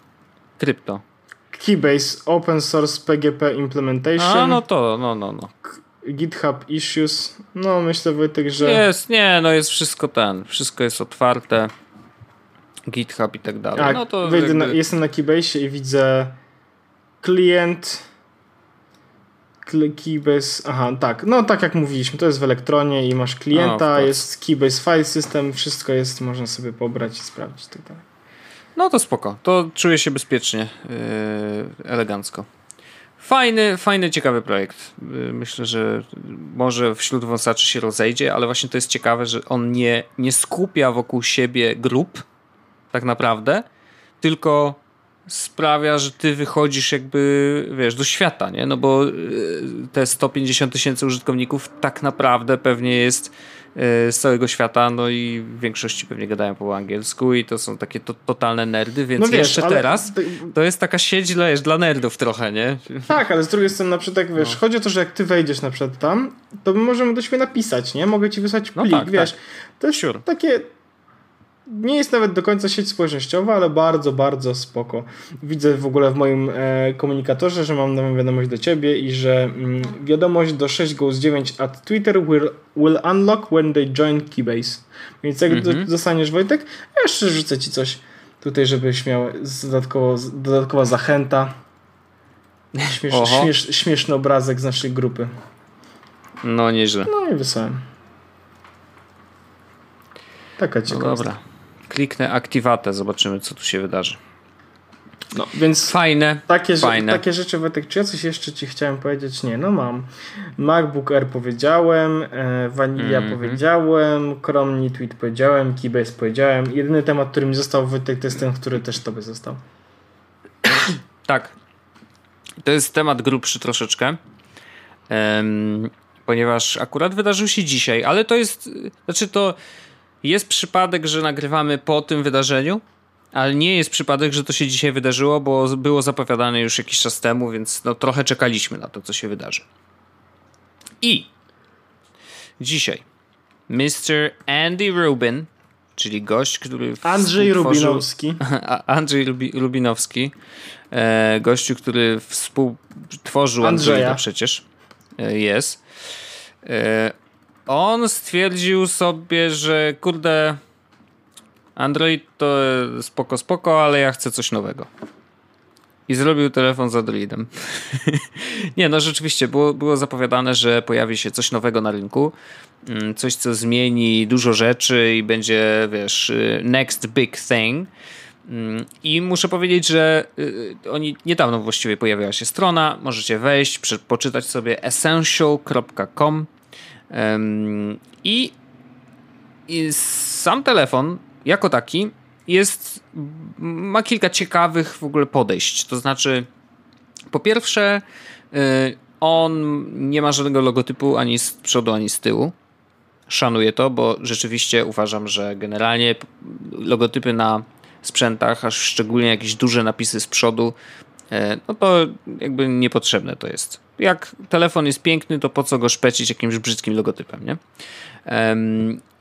Crypto. Keybase open source PGP implementation. A, no to, no, no, no. GitHub issues. No, myślę Wojtek, że... Jest, nie, no jest wszystko ten, wszystko jest otwarte. GitHub i tak dalej. Tak, no to jakby... na, jestem na Keybase i widzę klient Keybase, aha, tak, no tak jak mówiliśmy, to jest w elektronie i masz klienta, jest Keybase File System, wszystko jest, można sobie pobrać i sprawdzić tak dalej. No to spoko, to czuję się bezpiecznie, yy, elegancko. Fajny, fajny, ciekawy projekt. Yy, myślę, że może wśród wąsaczy się rozejdzie, ale właśnie to jest ciekawe, że on nie, nie skupia wokół siebie grup, tak naprawdę, tylko sprawia, że ty wychodzisz jakby, wiesz, do świata, nie? No bo y, te 150 tysięcy użytkowników tak naprawdę pewnie jest y, z całego świata, no i w większości pewnie gadają po angielsku i to są takie to, totalne nerdy, więc no wiesz, jeszcze teraz to jest taka sieć dla, wiesz, dla nerdów trochę, nie? Tak, ale z drugiej strony na przykład, wiesz, no. chodzi o to, że jak ty wejdziesz na przykład tam, to my możemy do siebie napisać, nie? Mogę ci wysłać no plik, no tak, wiesz. Tak. To jest sure. takie nie jest nawet do końca sieć społecznościowa, ale bardzo, bardzo spoko. Widzę w ogóle w moim e, komunikatorze, że mam nową wiadomość do ciebie i że mm, wiadomość do 6 goes 9 at Twitter will, will unlock when they join Keybase. Więc jak dostaniesz Wojtek, ja jeszcze rzucę ci coś tutaj, żebyś miał dodatkowo, dodatkowa zachęta. Śmiesz, śmiesz, śmieszny obrazek z naszej grupy. No nieźle. No i wysłałem. Taka ciekawostka. No dobra. Kliknę aktywatę, zobaczymy co tu się wydarzy. No, więc fajne. Takie, fajne. takie rzeczy, Wojtek, czy ja coś jeszcze ci chciałem powiedzieć? Nie, no mam. MacBook Air powiedziałem, e, Vanilla mm -hmm. powiedziałem, Chrome Tweet powiedziałem, Keybase powiedziałem. Jedyny temat, który mi został, Wojtek, to jest ten, który też tobie został. tak. To jest temat grubszy troszeczkę. Um, ponieważ akurat wydarzył się dzisiaj, ale to jest, znaczy to jest przypadek, że nagrywamy po tym wydarzeniu, ale nie jest przypadek, że to się dzisiaj wydarzyło, bo było zapowiadane już jakiś czas temu, więc no, trochę czekaliśmy na to, co się wydarzy. I dzisiaj Mr. Andy Rubin, czyli gość, który. Andrzej Rubinowski. <laughs> Andrzej Lubi, Lubinowski, e, gościu, który współtworzył Andrzeja, Andrzeja przecież e, jest. E, on stwierdził sobie, że kurde, Android to spoko, spoko, ale ja chcę coś nowego. I zrobił telefon z Androidem. <laughs> nie, no rzeczywiście, było, było zapowiadane, że pojawi się coś nowego na rynku. Mm, coś, co zmieni dużo rzeczy i będzie, wiesz, y, next big thing. Mm, I muszę powiedzieć, że y, oni niedawno właściwie pojawiła się strona. Możecie wejść, poczytać sobie essential.com i, i sam telefon jako taki jest, ma kilka ciekawych w ogóle podejść. To znaczy, po pierwsze, y, on nie ma żadnego logotypu ani z przodu, ani z tyłu. Szanuję to, bo rzeczywiście uważam, że generalnie logotypy na sprzętach, aż szczególnie jakieś duże napisy z przodu, no to jakby niepotrzebne to jest. Jak telefon jest piękny, to po co go szpecić jakimś brzydkim logotypem, nie?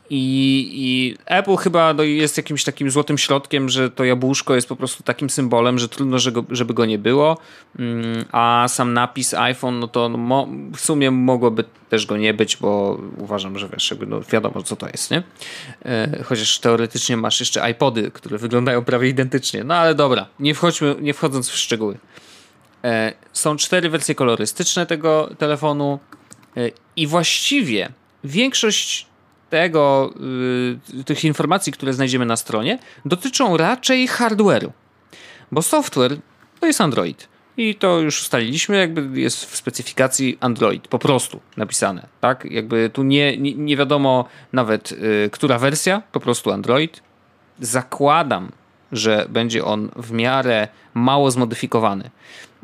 I, I, Apple chyba no, jest jakimś takim złotym środkiem, że to jabłuszko jest po prostu takim symbolem, że trudno, żeby go nie było. Mm, a sam napis iPhone, no to no, w sumie mogłoby też go nie być, bo uważam, że wiesz, jakby, no, wiadomo co to jest, nie? E, chociaż teoretycznie masz jeszcze iPody, które wyglądają prawie identycznie. No ale dobra, nie, wchodźmy, nie wchodząc w szczegóły. E, są cztery wersje kolorystyczne tego telefonu e, i właściwie większość tego, y, tych informacji, które znajdziemy na stronie, dotyczą raczej hardware'u. Bo software to jest Android. I to już ustaliliśmy, jakby jest w specyfikacji Android, po prostu napisane, tak? Jakby tu nie, nie, nie wiadomo nawet, y, która wersja, po prostu Android. Zakładam, że będzie on w miarę mało zmodyfikowany.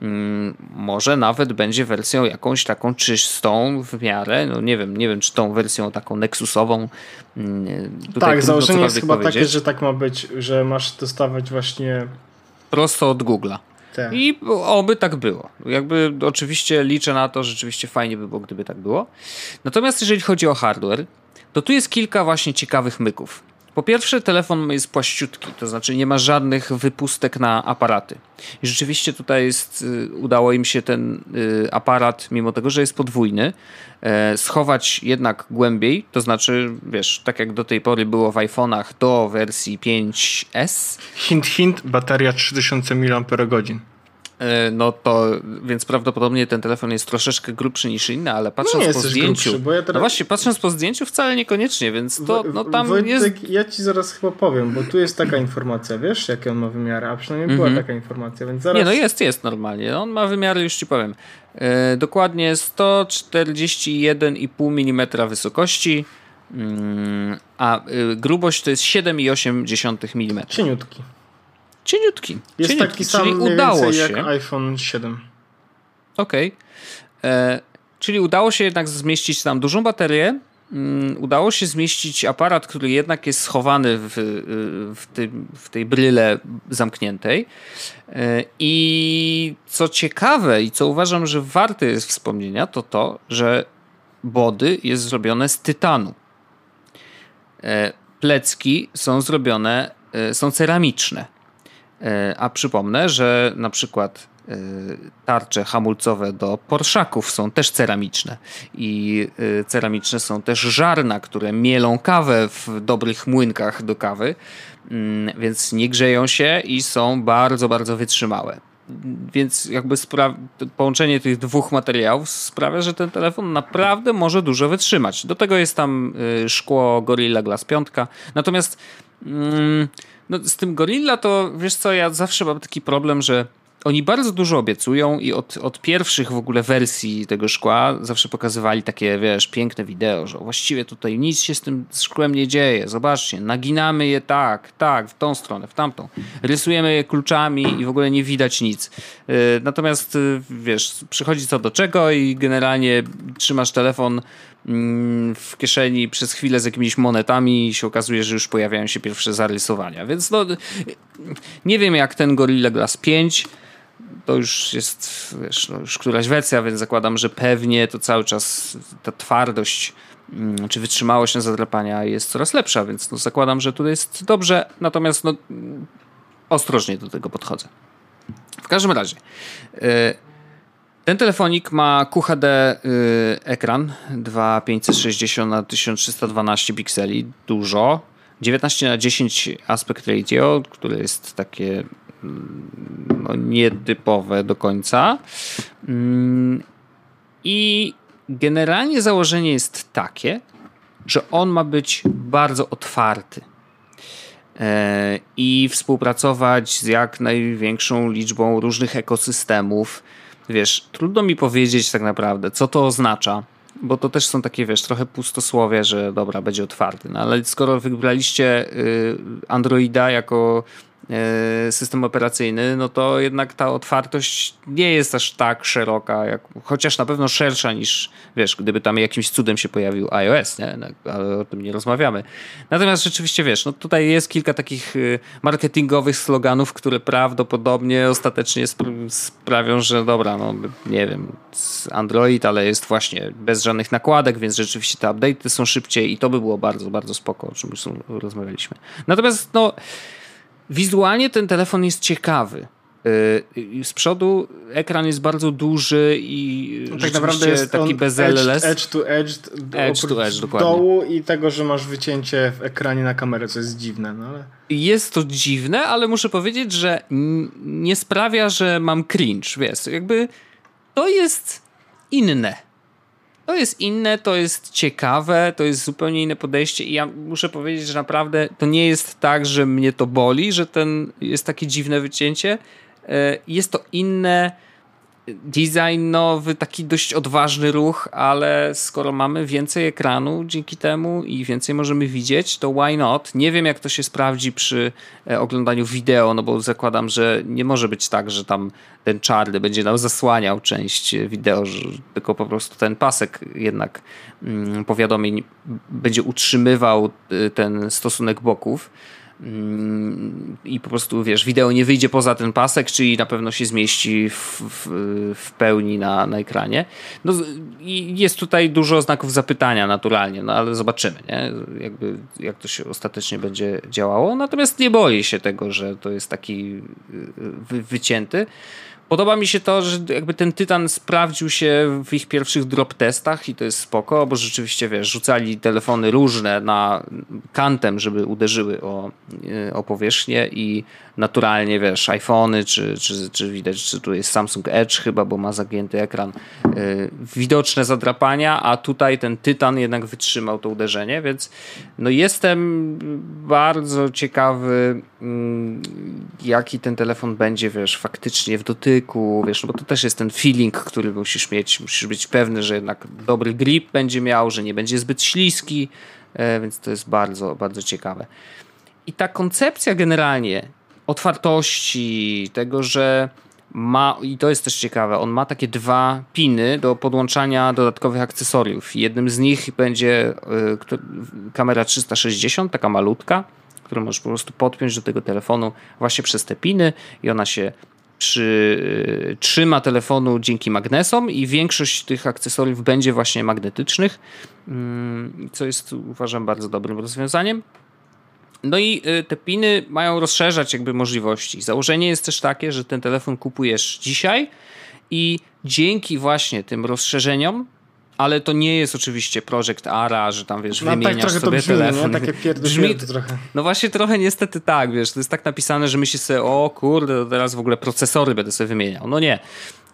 Mm, może nawet będzie wersją jakąś taką czystą w miarę, no nie wiem, nie wiem czy tą wersją taką Nexusową. Mm, tak, założenie jest chyba powiedzieć. takie, że tak ma być, że masz dostawać właśnie prosto od Google'a. Tak. I oby tak było. Jakby oczywiście liczę na to, rzeczywiście fajnie by było, gdyby tak było. Natomiast jeżeli chodzi o hardware, to tu jest kilka właśnie ciekawych myków. Po pierwsze, telefon jest płaściutki, to znaczy nie ma żadnych wypustek na aparaty. I rzeczywiście tutaj jest, y, udało im się ten y, aparat, mimo tego, że jest podwójny, e, schować jednak głębiej, to znaczy, wiesz, tak jak do tej pory było w iPhone'ach do wersji 5S. Hint, hint, bateria 3000 mAh. E, no to więc prawdopodobnie ten telefon jest troszeczkę grubszy niż inny, ale patrząc no po zdjęciu. Grubszy, ja teraz... No właśnie, patrząc po zdjęciu wcale niekoniecznie, więc to no tam Wojtek, jest. Ja ci zaraz chyba powiem, bo tu jest taka informacja, wiesz, jakie on ma wymiary, a przynajmniej mm -hmm. była mhm. taka informacja, więc zaraz. Nie, no jest, jest normalnie. On ma wymiary, już ci powiem. E, dokładnie 141,5 mm wysokości. A y, grubość to jest 7,8 mm. Cieniutki. Cieniutki. Jest cieniutki, taki sam czyli udało się. jak iPhone 7. Okej. Okay. E, czyli udało się jednak zmieścić tam dużą baterię. Mm, udało się zmieścić aparat, który jednak jest schowany w, w, tej, w tej bryle zamkniętej. E, I co ciekawe i co uważam, że warte jest wspomnienia, to to, że body jest zrobione z tytanu. E, plecki są zrobione, są ceramiczne. E, a przypomnę, że na przykład e, tarcze hamulcowe do Porszaków są też ceramiczne i e, ceramiczne są też żarna, które mielą kawę w dobrych młynkach do kawy, mm, więc nie grzeją się i są bardzo, bardzo wytrzymałe. Więc jakby połączenie tych dwóch materiałów sprawia, że ten telefon naprawdę może dużo wytrzymać. Do tego jest tam szkło Gorilla Glass 5. Natomiast Mm, no, z tym Gorilla to wiesz co, ja zawsze mam taki problem, że oni bardzo dużo obiecują i od, od pierwszych w ogóle wersji tego szkła zawsze pokazywali takie, wiesz, piękne wideo, że właściwie tutaj nic się z tym szkłem nie dzieje. Zobaczcie, naginamy je tak, tak, w tą stronę, w tamtą. Rysujemy je kluczami i w ogóle nie widać nic. Y, natomiast, y, wiesz, przychodzi co do czego i generalnie trzymasz telefon w kieszeni przez chwilę z jakimiś monetami i się okazuje, że już pojawiają się pierwsze zarysowania. Więc no, nie wiem jak ten Gorilla Glass 5 to już jest wiesz, no już któraś wersja, więc zakładam, że pewnie to cały czas ta twardość mm, czy wytrzymałość na zadrapania jest coraz lepsza, więc no zakładam, że tu jest dobrze, natomiast no, ostrożnie do tego podchodzę. W każdym razie, y, ten telefonik ma QHD y, ekran 2560 na 1312 pikseli, dużo. 19 na 10 aspect ratio, które jest takie no, nietypowe do końca. Mm, I generalnie założenie jest takie, że on ma być bardzo otwarty e, i współpracować z jak największą liczbą różnych ekosystemów. Wiesz, trudno mi powiedzieć tak naprawdę, co to oznacza, bo to też są takie, wiesz, trochę pustosłowie, że dobra, będzie otwarty. No ale skoro wybraliście y, Androida jako system operacyjny, no to jednak ta otwartość nie jest aż tak szeroka, jak, chociaż na pewno szersza niż, wiesz, gdyby tam jakimś cudem się pojawił iOS, nie? No, ale o tym nie rozmawiamy. Natomiast rzeczywiście, wiesz, no tutaj jest kilka takich y, marketingowych sloganów, które prawdopodobnie ostatecznie sprawią, że dobra, no nie wiem, Android, ale jest właśnie bez żadnych nakładek, więc rzeczywiście te update'y są szybciej i to by było bardzo, bardzo spoko, o czym już rozmawialiśmy. Natomiast, no Wizualnie ten telefon jest ciekawy. Y, z przodu ekran jest bardzo duży i no tak naprawdę jest taki bez LLS. Edge to edge, edge, to edge dokładnie. dołu i tego, że masz wycięcie w ekranie na kamerę, co jest dziwne. No ale... Jest to dziwne, ale muszę powiedzieć, że nie sprawia, że mam cringe. Wiesz, jakby to jest inne. To jest inne, to jest ciekawe, to jest zupełnie inne podejście i ja muszę powiedzieć, że naprawdę to nie jest tak, że mnie to boli, że ten jest takie dziwne wycięcie. E, jest to inne designowy, taki dość odważny ruch, ale skoro mamy więcej ekranu dzięki temu i więcej możemy widzieć, to why not? Nie wiem, jak to się sprawdzi przy e, oglądaniu wideo, no bo zakładam, że nie może być tak, że tam ten czarny będzie nam zasłaniał część wideo, że tylko po prostu ten pasek jednak mm, powiadomień będzie utrzymywał e, ten stosunek boków. Mm, i po prostu wiesz, wideo nie wyjdzie poza ten pasek, czyli na pewno się zmieści w, w, w, pełni na, na ekranie. No, i jest tutaj dużo znaków zapytania naturalnie, no ale zobaczymy, nie? Jakby, jak to się ostatecznie będzie działało. Natomiast nie boję się tego, że to jest taki wy, wycięty. Podoba mi się to, że jakby ten Tytan sprawdził się w ich pierwszych drop testach i to jest spoko, bo rzeczywiście, wiesz, rzucali telefony różne na kantem, żeby uderzyły o, e, o powierzchnię i naturalnie, wiesz, iPhony, czy, czy, czy widać, czy tu jest Samsung Edge chyba, bo ma zagięty ekran, yy, widoczne zadrapania, a tutaj ten Tytan jednak wytrzymał to uderzenie, więc no jestem bardzo ciekawy, yy, jaki ten telefon będzie, wiesz, faktycznie w dotyku, wiesz, no bo to też jest ten feeling, który musisz mieć, musisz być pewny, że jednak dobry grip będzie miał, że nie będzie zbyt śliski, yy, więc to jest bardzo, bardzo ciekawe. I ta koncepcja generalnie otwartości, tego, że ma, i to jest też ciekawe, on ma takie dwa piny do podłączania dodatkowych akcesoriów. Jednym z nich będzie y, kamera 360, taka malutka, którą możesz po prostu podpiąć do tego telefonu właśnie przez te piny i ona się przy, y, trzyma telefonu dzięki magnesom i większość tych akcesoriów będzie właśnie magnetycznych, y, co jest uważam bardzo dobrym rozwiązaniem. No i y, te piny mają rozszerzać jakby możliwości. Założenie jest też takie, że ten telefon kupujesz dzisiaj i dzięki właśnie tym rozszerzeniom ale to nie jest oczywiście Project Ara, że tam wiesz, no, tak wymieniasz tak sobie brzmi, telefon. Nie? Takie pierdy, brzmi, pierdy trochę. No właśnie trochę niestety tak, wiesz, to jest tak napisane, że myślisz sobie, o kurde, teraz w ogóle procesory będę sobie wymieniał. No nie.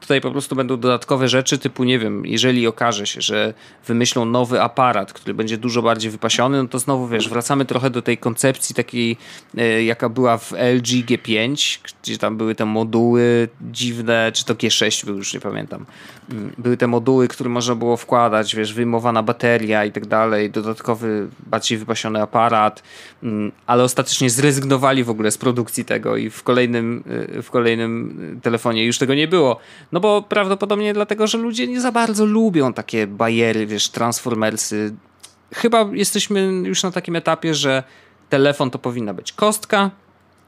Tutaj po prostu będą dodatkowe rzeczy, typu nie wiem, jeżeli okaże się, że wymyślą nowy aparat, który będzie dużo bardziej wypasiony, no to znowu wiesz, wracamy trochę do tej koncepcji takiej, e, jaka była w LG G5, gdzie tam były te moduły dziwne, czy to G6 był, już nie pamiętam. Mm, były te moduły, które można było wkładać, wiesz, wyjmowana bateria i tak dalej, dodatkowy, bardziej wypasiony aparat, mm, ale ostatecznie zrezygnowali w ogóle z produkcji tego i w kolejnym, e, w kolejnym telefonie już tego nie było. No bo prawdopodobnie dlatego, że ludzie nie za bardzo lubią takie bajery, wiesz, transformersy. Chyba jesteśmy już na takim etapie, że telefon to powinna być kostka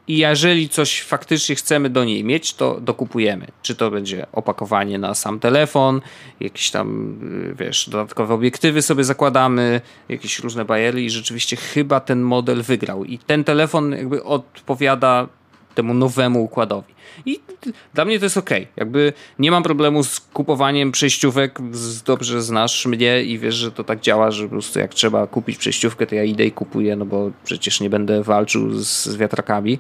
i jeżeli coś faktycznie chcemy do niej mieć, to dokupujemy. Czy to będzie opakowanie na sam telefon, jakieś tam, y, wiesz, dodatkowe obiektywy sobie zakładamy, jakieś różne bajery i rzeczywiście chyba ten model wygrał. I ten telefon jakby odpowiada temu nowemu układowi. I dla mnie to jest ok. Jakby nie mam problemu z kupowaniem przejściówek. Dobrze znasz mnie i wiesz, że to tak działa, że po prostu jak trzeba kupić przejściówkę, to ja idę i kupuję, no bo przecież nie będę walczył z, z wiatrakami.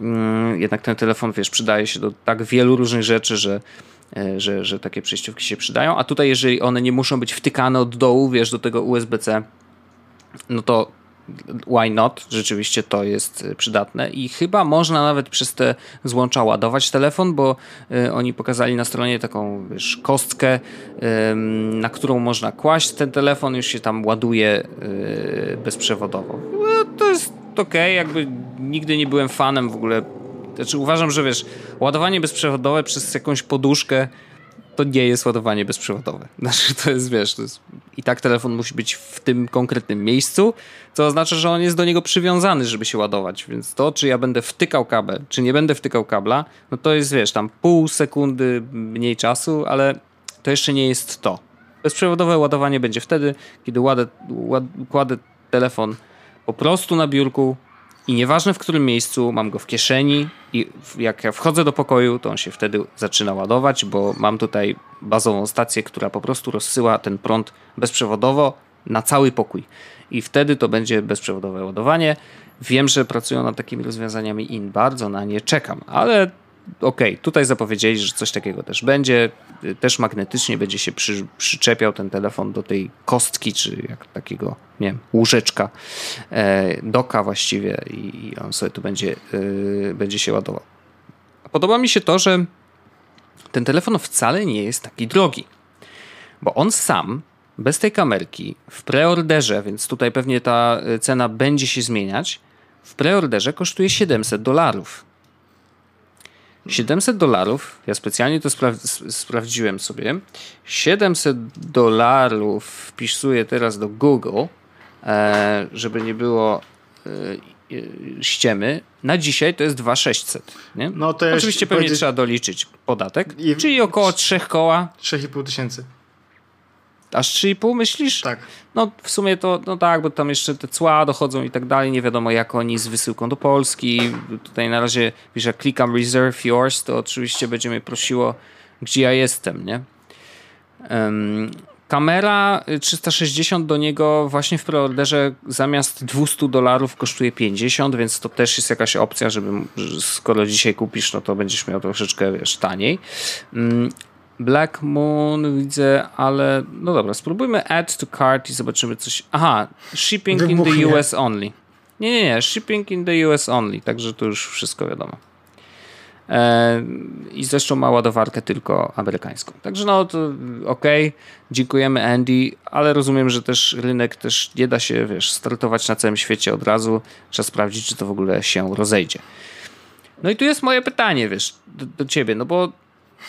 Mm, jednak ten telefon, wiesz, przydaje się do tak wielu różnych rzeczy, że e, że, że takie przejściówki się przydają, a tutaj jeżeli one nie muszą być wtykane od dołu, wiesz, do tego USB-C, no to why not? Rzeczywiście to jest y, przydatne i chyba można nawet przez te złącza ładować telefon, bo y, oni pokazali na stronie taką wiesz, kostkę, na którą można kłaść ten telefon, już się tam ładuje y, bezprzewodowo. No, to jest ok, jakby nigdy nie byłem fanem w ogóle. Znaczy uważam, że wiesz, ładowanie bezprzewodowe przez jakąś poduszkę to nie jest ładowanie bezprzewodowe. <laughs> Znaczy, to jest, wiesz, to jest, i tak telefon musi być w tym konkretnym miejscu, co oznacza, że on jest do niego przywiązany, żeby się ładować. Więc to, czy ja będę wtykał kabel, czy nie będę wtykał kabla, no to jest, wiesz, tam pół sekundy mniej czasu, ale to jeszcze nie jest to. Bezprzewodowe ładowanie będzie wtedy, kiedy ładę, ład, kładę telefon po prostu na biurku, i nieważne w którym miejscu, mam go w kieszeni i jak ja wchodzę do pokoju, to on się wtedy zaczyna ładować, bo mam tutaj bazową stację, która po prostu rozsyła ten prąd bezprzewodowo na cały pokój. I wtedy to będzie bezprzewodowe ładowanie. Wiem, że pracują nad takimi rozwiązaniami i bardzo na nie czekam, ale okej, okay, tutaj zapowiedzieli, że coś takiego też będzie. Też magnetycznie będzie się przy, przyczepiał ten telefon do tej kostki, czy jak takiego, nie wiem, łóżeczka, e, doka właściwie i, i on sobie tu będzie, e, będzie się ładował. Podoba mi się to, że ten telefon wcale nie jest taki drogi, bo on sam bez tej kamerki w preorderze, więc tutaj pewnie ta cena będzie się zmieniać, w preorderze kosztuje 700 dolarów. 700 dolarów, ja specjalnie to spra sprawdziłem sobie. 700 dolarów wpisuję teraz do Google, e, żeby nie było e, ściemy. Na dzisiaj to jest 2600. Nie? No to Oczywiście pewnie trzeba doliczyć podatek, I... czyli około 3 koła. 3,5 tysięcy. Aż 3,5 myślisz? Tak. No w sumie to, no tak, bo tam jeszcze te cła dochodzą i tak dalej, nie wiadomo jak oni z wysyłką do Polski. Tutaj na razie, wiesz, jak klikam reserve yours, to oczywiście będzie mnie prosiło, gdzie ja jestem, nie? Um, kamera 360 do niego właśnie w preorderze zamiast 200 dolarów kosztuje 50, więc to też jest jakaś opcja, żeby skoro dzisiaj kupisz, no to będziesz miał troszeczkę wiesz, taniej. Um, Black Moon widzę, ale no dobra, spróbujmy add to cart i zobaczymy coś. Aha, shipping Wybuchnie. in the US only. Nie, nie, nie, shipping in the US only, także to już wszystko wiadomo. E, I zresztą ma ładowarkę tylko amerykańską. Także no to okej, okay. dziękujemy Andy, ale rozumiem, że też rynek też nie da się, wiesz, startować na całym świecie od razu. Trzeba sprawdzić, czy to w ogóle się rozejdzie. No i tu jest moje pytanie, wiesz, do, do ciebie, no bo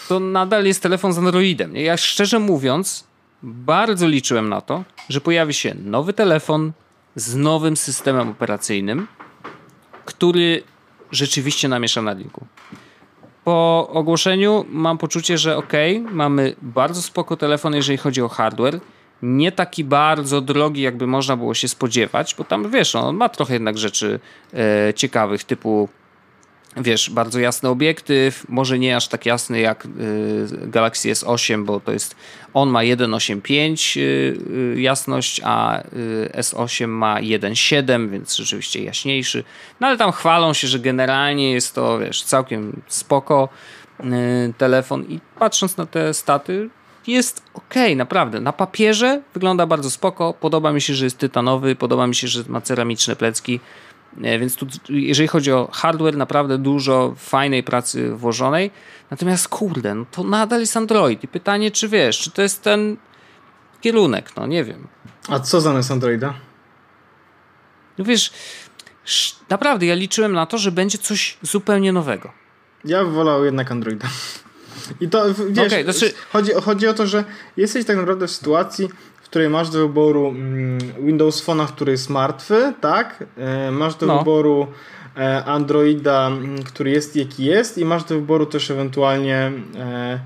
to nadal jest telefon z Androidem. Ja szczerze mówiąc, bardzo liczyłem na to, że pojawi się nowy telefon z nowym systemem operacyjnym, który rzeczywiście namiesza na linku. Po ogłoszeniu mam poczucie, że ok, mamy bardzo spoko telefon, jeżeli chodzi o hardware. Nie taki bardzo drogi, jakby można było się spodziewać, bo tam wiesz, on ma trochę jednak rzeczy e, ciekawych, typu wiesz, bardzo jasny obiektyw, może nie aż tak jasny jak y, Galaxy S8, bo to jest, on ma 1.85 y, y, jasność, a S8 ma 1.7, więc rzeczywiście jaśniejszy. No ale tam chwalą się, że generalnie jest to, wiesz, całkiem spoko. telefon i patrząc na te staty jest ok, naprawdę. Na papierze wygląda bardzo spoko. Podoba mi się, że jest tytanowy, podoba mi się, że ma ceramiczne plecki. Więc tu, jeżeli chodzi o hardware, naprawdę dużo fajnej pracy włożonej. Natomiast kurde, no to nadal jest Android. I pytanie, czy wiesz, czy to jest ten kierunek, no nie wiem. A co zamiast Androida? No wiesz, naprawdę ja liczyłem na to, że będzie coś zupełnie nowego. Ja bym wolał jednak Androida. I to, wiesz, okay, znaczy... chodzi, chodzi o to, że jesteś tak naprawdę w sytuacji, której masz do wyboru mm, Windows Phone'a, który jest martwy, tak? E, masz do no. wyboru e, Androida, mm, który jest jaki jest i masz do wyboru też ewentualnie e,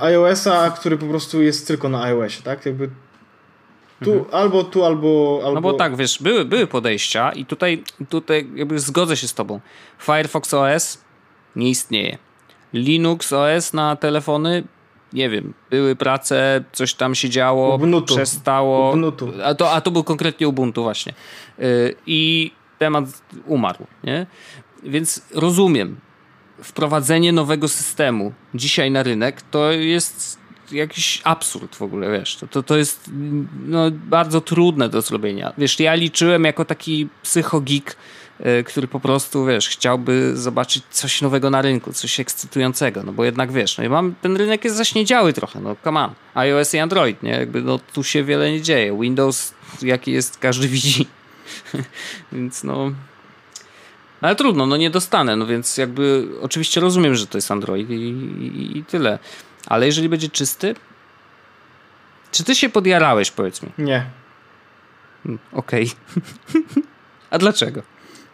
iOS-a, który po prostu jest tylko na iOSie, tak? Jakby tu, mhm. albo tu, albo, albo. No bo tak, wiesz, były, były podejścia i tutaj, tutaj jakby zgodzę się z tobą. Firefox OS nie istnieje. Linux OS na telefony, nie wiem, były prace, coś tam się działo, Ubuntu. przestało. Ubuntu. A, to, a to był konkretnie Ubuntu właśnie. Yy, I temat umarł, nie? Więc rozumiem, wprowadzenie nowego systemu dzisiaj na rynek to jest jakiś absurd w ogóle, wiesz. To, to, to jest no, bardzo trudne do zrobienia. Wiesz, ja liczyłem jako taki psychogik, który po prostu, wiesz, chciałby zobaczyć coś nowego na rynku, coś ekscytującego, no bo jednak, wiesz, no i mam, ten rynek jest zaśniedziały trochę, no come on. iOS i Android, nie? Jakby, no tu się wiele nie dzieje. Windows, jaki jest, każdy <laughs> widzi. więc no... Ale trudno, no nie dostanę, no więc jakby oczywiście rozumiem, że to jest Android i, i, i tyle. Ale jeżeli będzie czysty, czy ty się podjarałeś, powiedz mi? Nie. Hmm, okej. Okay. <laughs> A dlaczego?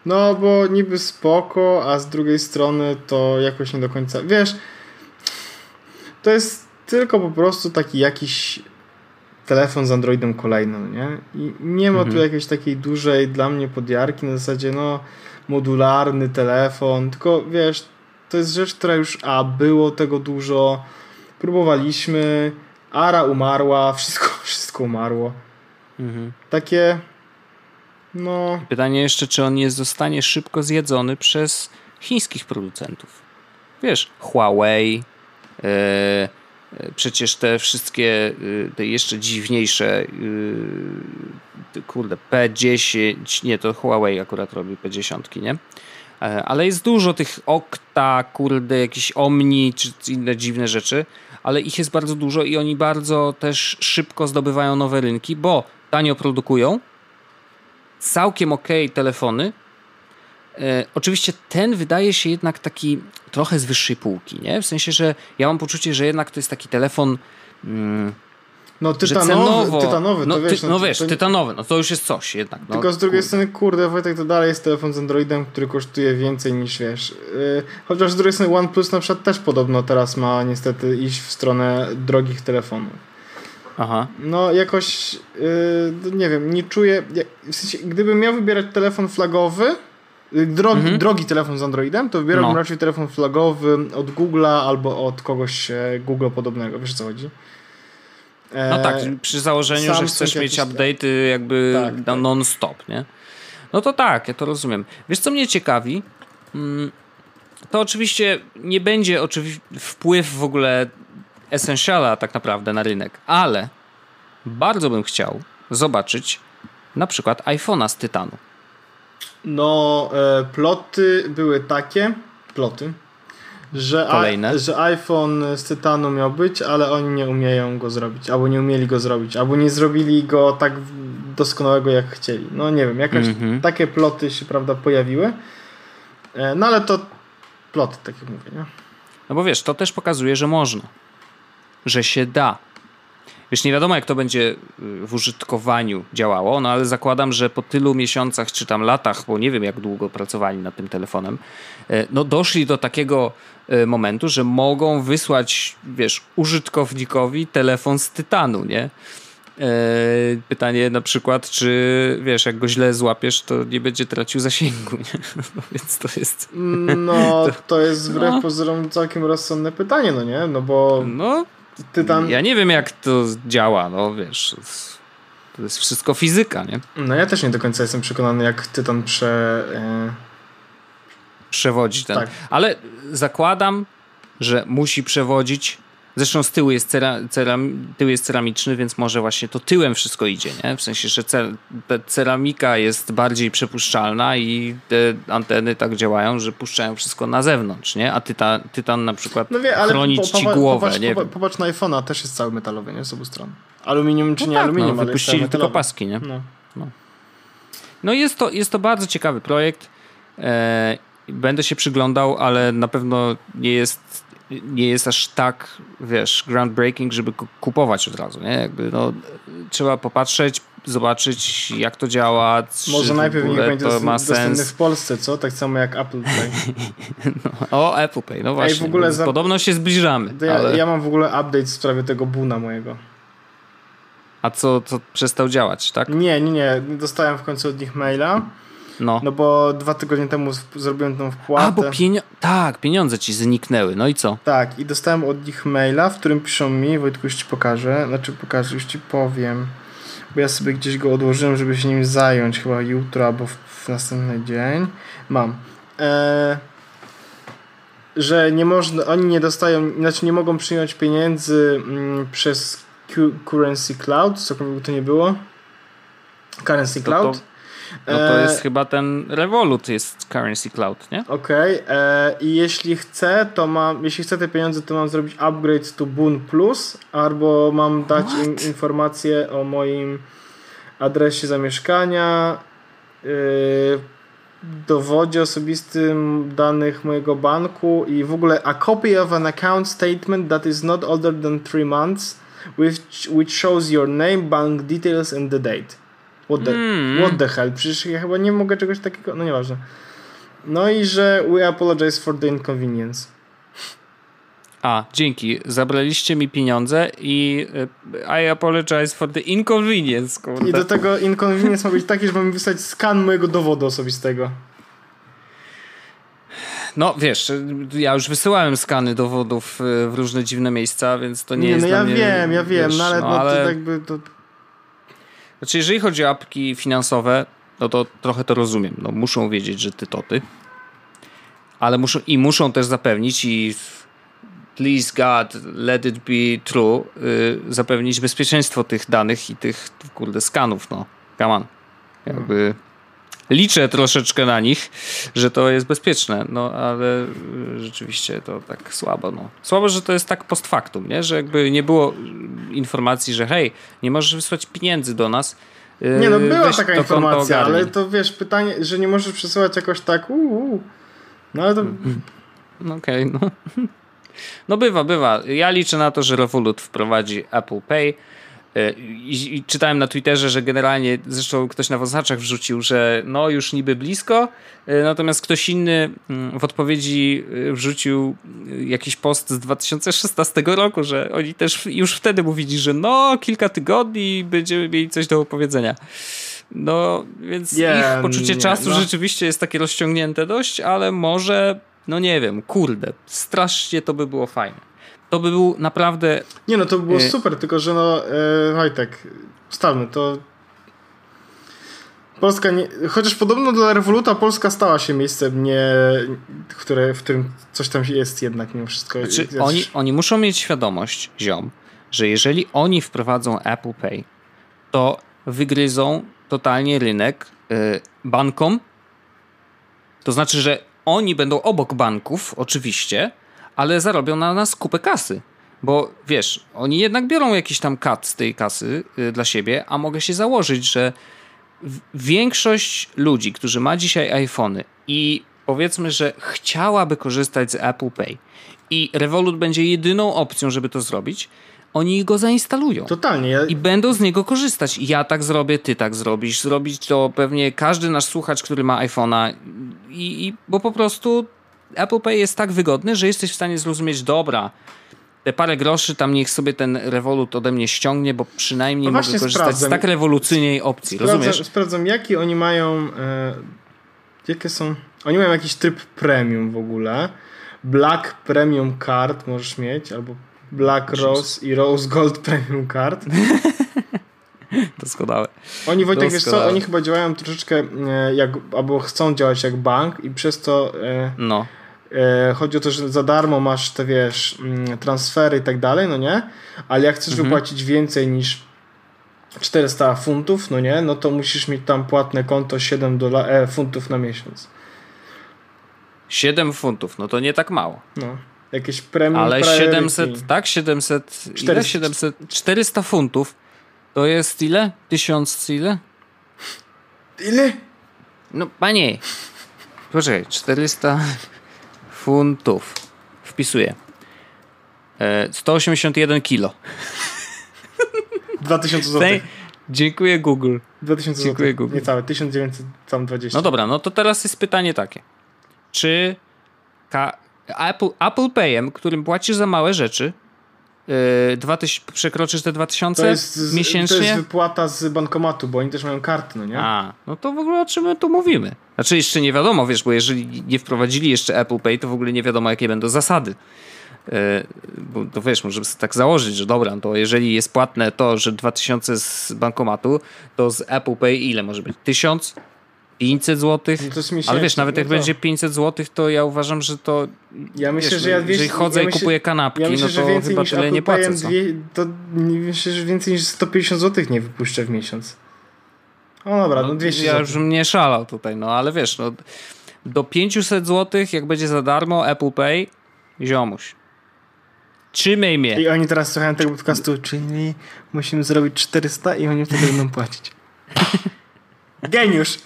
No, bo niby spoko, a z drugiej strony to jakoś nie do końca. Wiesz, to jest tylko po prostu taki jakiś telefon z Androidem kolejny, nie? I nie ma mhm. tu jakiejś takiej dużej dla mnie podjarki na zasadzie, no, modularny telefon, tylko wiesz, to jest rzecz, która już, a było tego dużo, próbowaliśmy, Ara umarła, <laughs> wszystko, wszystko umarło. Mhm. Takie no. Pytanie jeszcze, czy on nie zostanie szybko zjedzony przez chińskich producentów. Wiesz, Huawei, e, przecież te wszystkie e, te jeszcze dziwniejsze kurde, P10, nie, to Huawei akurat robi P10, nie? Ale jest dużo tych Okta, kurde, jakieś Omni, czy inne dziwne rzeczy, ale ich jest bardzo dużo i oni bardzo też szybko zdobywają nowe rynki, bo tanio produkują, całkiem ok telefony. E, oczywiście ten wydaje się jednak taki trochę z wyższej półki, nie? W sensie, że ja mam poczucie, że jednak to jest taki telefon. Mm, no tytanowy, cenowo, tytanowy, no, to wiesz, ty, no, wiesz, to... tytanowy, no to już jest coś jednak. No, Tylko z drugiej kurde. strony, kurde, Wojtek, to dalej jest telefon z Androidem, który kosztuje więcej niż, wiesz, yy, chociaż z drugiej strony OnePlus na przykład też podobno teraz ma niestety iść w stronę drogich telefonów. Aha. No jakoś, yy, nie wiem, nie czuję, w sensie, gdybym miał wybierać telefon flagowy, y, drogi, mhm. drogi telefon z Androidem, to wybierałbym no. raczej telefon flagowy od Google'a albo od kogoś e, Google podobnego, wiesz co chodzi? E, no tak, przy założeniu, Samsung że chcesz mieć update'y jakby tak, tak. non-stop, nie? No to tak, ja to rozumiem. Wiesz co mnie ciekawi? Mm, to oczywiście nie będzie oczywi- wpływ w ogóle Essentiala tak naprawdę na rynek, ale bardzo bym chciał zobaczyć na przykład iPhone'a z tytanu. No, e, ploty były takie, ploty, że, a, że iPhone z tytanu miał być, ale oni nie umieją go zrobić, albo nie umieli go zrobić, albo nie zrobili go tak doskonałego jak chcieli. No nie wiem, jakoś mm -hmm. takie ploty się prawda pojawiły. E, no ale to ploty, tak jak mówię, nie? No bo wiesz, to też pokazuje, że można że się da. Wiesz, nie wiadomo jak to będzie y, w użytkowaniu działało, no ale zakładam, że po tylu miesiącach czy tam latach, bo nie wiem jak długo pracowali nad tym telefonem, y, no doszli do takiego y, momentu, że mogą wysłać, wiesz, użytkownikowi telefon z tytanu, nie? Pytanie na przykład, czy wiesz, jak go źle złapiesz, to nie będzie tracił zasięgu, nie? No, <laughs> więc to jest. No, <laughs> to jest wbrew no. pozorom całkiem rozsądne pytanie, no nie? No bo. No, Tytan... Ja nie wiem, jak to działa, no wiesz. To jest wszystko fizyka, nie? No ja też nie do końca jestem przekonany, jak Tytan prze, e, przewodzić ten. Tak. Ale zakładam, że musi przewodzić Zresztą z tyłu jest, cera, ceram, tył jest ceramiczny, więc może właśnie to tyłem wszystko idzie, nie? W sensie, że cer, ceramika jest bardziej przepuszczalna i te anteny tak działają, że puszczają wszystko na zewnątrz, nie? A tytan, tytan na przykład no wie, ale chroni po, ci głowę, popatrz, nie? Popatrz na iPhone'a, też jest cały metalowy, nie? Z obu stron. Aluminium czy no nie tak, aluminium, no, wypuścili tylko paski, nie? No, no. no jest, to, jest to bardzo ciekawy projekt. E, będę się przyglądał, ale na pewno nie jest nie jest aż tak, wiesz, groundbreaking, żeby kupować od razu, nie? Jakby, no, trzeba popatrzeć, zobaczyć, jak to działa. Może najpierw niech będzie to ma sens. w Polsce, co? Tak samo jak Apple Pay. <laughs> no, o, Apple Pay, no właśnie. Ej, w ogóle za... Podobno się zbliżamy. Ja, ale... ja, mam w ogóle update w sprawie tego buna mojego. A co, co przestał działać, tak? Nie, nie, nie. Dostałem w końcu od nich maila no. no bo dwa tygodnie temu zrobiłem tą wpłatę. A, bo pienio tak, pieniądze ci zniknęły, no i co? Tak, i dostałem od nich maila, w którym piszą mi, Wojtku już ci pokażę, znaczy pokażę, już ci powiem, bo ja sobie gdzieś go odłożyłem, żeby się nim zająć, chyba jutro albo w, w następny dzień. Mam. E, że nie można, oni nie dostają, znaczy nie mogą przyjąć pieniędzy mm, przez Currency Cloud, cokolwiek to nie było. Currency Cloud. To, to no to jest e... chyba ten Revolut jest Currency Cloud, nie? Okej. Okay. E, I jeśli chcę, to mam, jeśli chcę te pieniądze, to mam zrobić upgrade to Boon Plus, albo mam dać im informację o moim adresie zamieszkania, yy, dowodzie osobistym danych mojego banku i w ogóle a copy of an account statement that is not older than 3 months which, which shows your name, bank details and the date. What the, mm. what the hell? Przecież ja chyba nie mogę czegoś takiego. No nieważne. No i że we apologize for the inconvenience. A, dzięki. Zabraliście mi pieniądze i e, I apologize for the inconvenience. Kurde. I do tego inconvenience ma być taki, że mam wysłać skan mojego dowodu osobistego. No wiesz, ja już wysyłałem skany dowodów e, w różne dziwne miejsca, więc to nie, nie jest. No ja mnie, wiem, ja wiem, wiesz, no ale, no, ale... To jakby to znaczy, jeżeli chodzi o apki finansowe, no to trochę to rozumiem. No, muszą wiedzieć, że ty to ty. Ale muszą, i muszą też zapewnić i please God, let it be true, yy, zapewnić bezpieczeństwo tych danych i tych, kurde, skanów, no. Come on. Jakby liczę troszeczkę na nich, że to jest bezpieczne, no ale rzeczywiście to tak słabo. No. Słabo, że to jest tak post factum, nie? że jakby nie było informacji, że hej, nie możesz wysłać pieniędzy do nas. Yy, nie no, była taka informacja, ale to wiesz, pytanie, że nie możesz przesyłać jakoś tak uuu. No ale to... No okej, okay, no. <laughs> No bywa, bywa. Ja liczę na to, że Revolut wprowadzi Apple Pay I, I, czytałem na Twitterze, że generalnie, zresztą ktoś na Wozaczach wrzucił, że no już niby blisko, e, natomiast ktoś inny mm, w odpowiedzi e, wrzucił jakiś post z 2016 roku, że oni też już wtedy mówili, że no kilka tygodni będziemy mieli coś do opowiedzenia. No, więc yeah, ich poczucie nie, czasu no. rzeczywiście jest takie rozciągnięte dość, ale może, no nie wiem, kurde, strasznie to by było fajne to by był naprawdę... Nie no, to by było e... super, tylko że no, e, Wojtek, stawmy, to Polska nie, chociaż podobno dla Revoluta Polska stała się miejscem, nie, które, w którym coś tam jest jednak mimo wszystko. Znaczy, oni, oni muszą mieć świadomość, ziom, że jeżeli oni wprowadzą Apple Pay, to wygryzą totalnie rynek y, bankom. To znaczy, że oni będą obok banków, oczywiście, ale zarobią na nas kupę kasy. Bo wiesz, oni jednak biorą jakiś tam kat z tej kasy y, dla siebie, a mogę się założyć, że większość ludzi, którzy ma dzisiaj iPhony i powiedzmy, że chciałaby korzystać z Apple Pay i Revolut będzie jedyną opcją, żeby to zrobić, oni go zainstalują. Totalnie. Ja... I będą z niego korzystać. Ja tak zrobię, ty tak zrobisz. Zrobić to pewnie każdy nasz słuchacz, który ma iPhone'a. I, I, bo po prostu Apple Pay jest tak wygodny, że jesteś w stanie zrozumieć, dobra, te parę groszy tam niech sobie ten Revolut ode mnie ściągnie, bo przynajmniej no mogę korzystać sprawdzam. z tak rewolucyjnej opcji, sprawdzam, rozumiesz? Sprawdzam, jaki oni mają e, jakie są, oni mają jakiś tryb premium w ogóle, Black Premium Card możesz mieć, albo Black Rose i Rose Gold Premium Card. <laughs> Doskonałe. Oni Wojtek, wiesz co, oni chyba działają troszeczkę e, jak, albo chcą działać jak bank i przez to e, no. E, chodzi o to, że za darmo masz te, wiesz, mm, transfery i tak dalej, no nie? Ale jak chcesz mhm. wypłacić więcej niż 400 funtów, no nie? No to musisz mieć tam płatne konto 7 dola- e, funtów na miesiąc. 7 funtów, no to nie tak mało. No. Jakieś premium Ale priority. 700, tak? 700, 400. ile? 700, 400 funtów to jest ile? 1000 ile? Ile? No panie, poczekaj, 400 funtów. Wpisuję. 181 e, kilo. 2000 zł. Dziękuję Google. 2000 Dziękuję zł. Google. Niecałe, 1920. No dobra, no to teraz jest pytanie takie. Czy Apple, Apple Payem, którym płacisz za małe rzeczy, yy, 2000, przekroczysz te 2000 to jest, z, miesięcznie? To jest wypłata z bankomatu, bo oni też mają karty, no nie? A, no to w ogóle o czym my tu mówimy? Znaczy jeszcze nie wiadomo, wiesz, bo jeżeli nie wprowadzili jeszcze Apple Pay, to w ogóle nie wiadomo, jakie będą zasady. Yy, bo to wiesz, możemy sobie tak założyć, że dobra, to jeżeli jest płatne to, że 2000 z bankomatu, to z Apple Pay ile może być? 1000? 500 zł. No ale wiesz, nawet jak no będzie 500 zł, to ja uważam, że to. Ja myślę, wiesz, że ja jeżeli chodzę ja myślę, i kupuję kanapki, ja myślę, no to chyba tyle nie płacę. Dwie, to myślę, że więcej niż 150 zł nie wypuszczę w miesiąc. O dobra, no, no 200 Ja już bym nie szalał tutaj, no ale wiesz, no do 500 zł, jak będzie za darmo Apple Pay, ziomuś. Trzymaj mnie. I oni teraz słuchają tego podcastu, czyli musimy zrobić 400 i oni wtedy będą płacić. <laughs> Geniusz.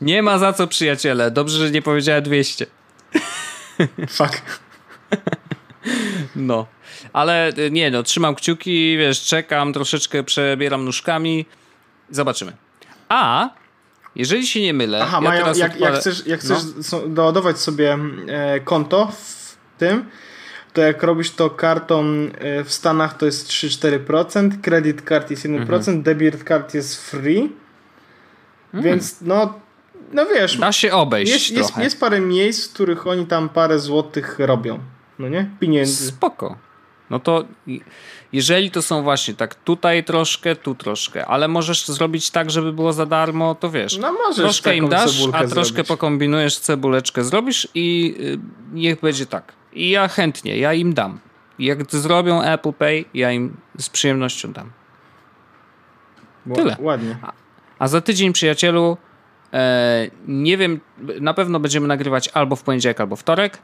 Nie ma za co, przyjaciele. Dobrze, że nie powiedziała 200. Fuck. No. Ale y, nie, no, trzymam kciuki, wiesz, czekam, troszeczkę przebieram nóżkami. Zobaczymy. A jeżeli się nie mylę. Aha, ja mają, jak, odpalę... jak chcesz, jak chcesz no. doładować sobie e, konto w tym, to jak robisz to kartą e, w Stanach to jest 3-4%, credit card jest 1%, mhm. debit card jest free. Hmm. Więc no, no wiesz. Da się obejść. Jest, jest, jest, parę miejsc, w których oni tam parę złotych robią. No nie? Pieniędzy. Spoko. No to jeżeli to są właśnie tak tutaj troszkę, tu troszkę, ale możesz zrobić tak, żeby było za darmo, to wiesz. No możesz troszkę im dasz, a troszkę zrobić. pokombinujesz, cebuleczkę zrobisz i y, niech będzie tak. I ja chętnie, ja im dam. Jak zrobią Apple Pay, ja im z przyjemnością dam. Tyle. Ładnie. A za tydzień, przyjacielu, e, nie wiem, na pewno będziemy nagrywać albo w poniedziałek, albo wtorek.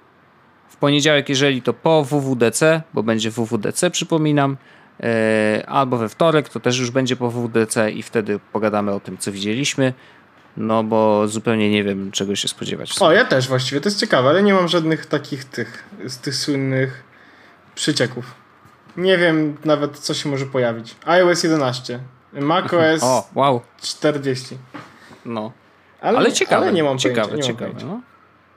W poniedziałek, jeżeli to po WWDC, bo będzie WWDC, przypominam, e, albo we wtorek, to też już będzie po WWDC i wtedy pogadamy o tym, co widzieliśmy. No bo zupełnie nie wiem, czego się spodziewać. O, ja też właściwie, to jest ciekawe, ale nie mam żadnych takich tych, z tych słynnych przycieków. Nie wiem nawet, co się może pojawić. iOS 11. macOS o, wow. 40. No. Ale, ale ciekawe. Ale nie mam ciekawe, pojęcia, nie ciekawe. No.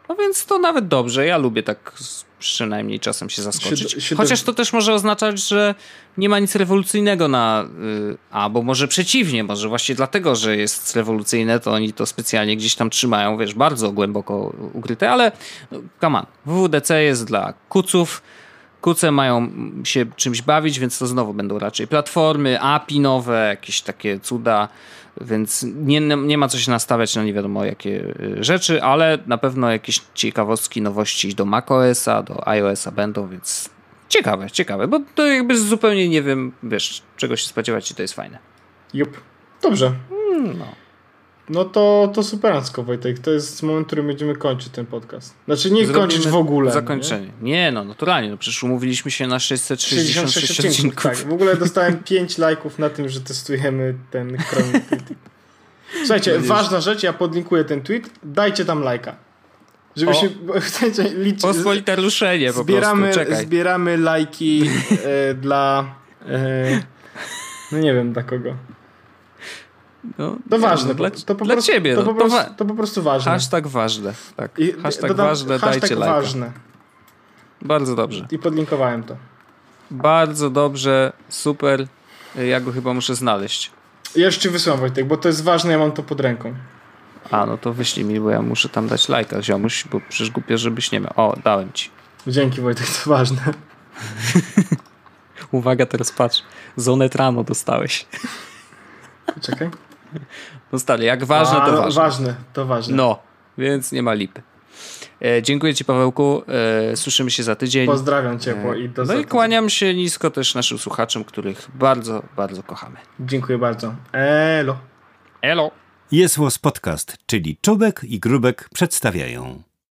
no więc to nawet dobrze. Ja lubię tak przynajmniej czasem się zaskoczyć. Chociaż to też może oznaczać, że nie ma nic rewolucyjnego na. Yy, a bo może przeciwnie, może właśnie dlatego, że jest rewolucyjne, to oni to specjalnie gdzieś tam trzymają, wiesz, bardzo głęboko ukryte, ale no, come on. WWDC jest dla kuców Kuce mają się czymś bawić, więc to znowu będą raczej platformy, API nowe, jakieś takie cuda, więc nie, nie ma co się nastawiać na nie wiadomo jakie y, rzeczy, ale na pewno jakieś ciekawostki, nowości do macOSa, do iOSa będą, więc ciekawe, ciekawe, bo to jakby zupełnie nie wiem, wiesz, czego się spodziewać i to jest fajne. Jup. Dobrze. Hmm, no. No to, to superancko, Wojtek. To jest moment, w którym będziemy kończyć ten podcast. Znaczy nie Zrobimy kończyć w ogóle. Zakończenie. Nie? nie, no naturalnie. No przecież umówiliśmy się na 666 odcinków. odcinków. Tak, w ogóle dostałem <laughs> 5 lajków na tym, że testujemy ten Chrome. Słuchajcie, no ważna rzecz, ja podlinkuję ten tweet. Dajcie tam lajka. Żeby o, się, <laughs> chcecie liczyć. Pospolite ruszenie po zbieramy, prostu, czekaj. Zbieramy lajki e, dla e, no nie wiem dla kogo. No, to ważne. No, dla, to po dla prostu, ciebie. To, no, po prostu, to, to po prostu ważne. Hashtag ważne. Tak. I, hashtag dodam, ważne, hashtag dajcie lajka. ważne. Bardzo dobrze. I podlinkowałem to. Bardzo dobrze, super. Ja go chyba muszę znaleźć. Ja jeszcze wysyłam Wojtek, bo to jest ważne, ja mam to pod ręką. A, no to wyślij mi, bo ja muszę tam dać lajka, ziomuś, bo przecież głupio, żebyś nie miał. O, dałem ci. Dzięki Wojtek, to ważne. <laughs> Uwaga, teraz patrz. Zonet rano dostałeś. Czekaj. No stary, jak ważne, to ważne. Ważne, to ważne. No, więc nie ma lipy. E, dziękuję Ci, Pawełku. E, słyszymy się za tydzień. Pozdrawiam ciepło i do No i kłaniam się nisko też naszym słuchaczom, których bardzo, bardzo kochamy. Dziękuję bardzo. Elo. Elo. Jest Podcast, czyli Czubek i Grubek przedstawiają.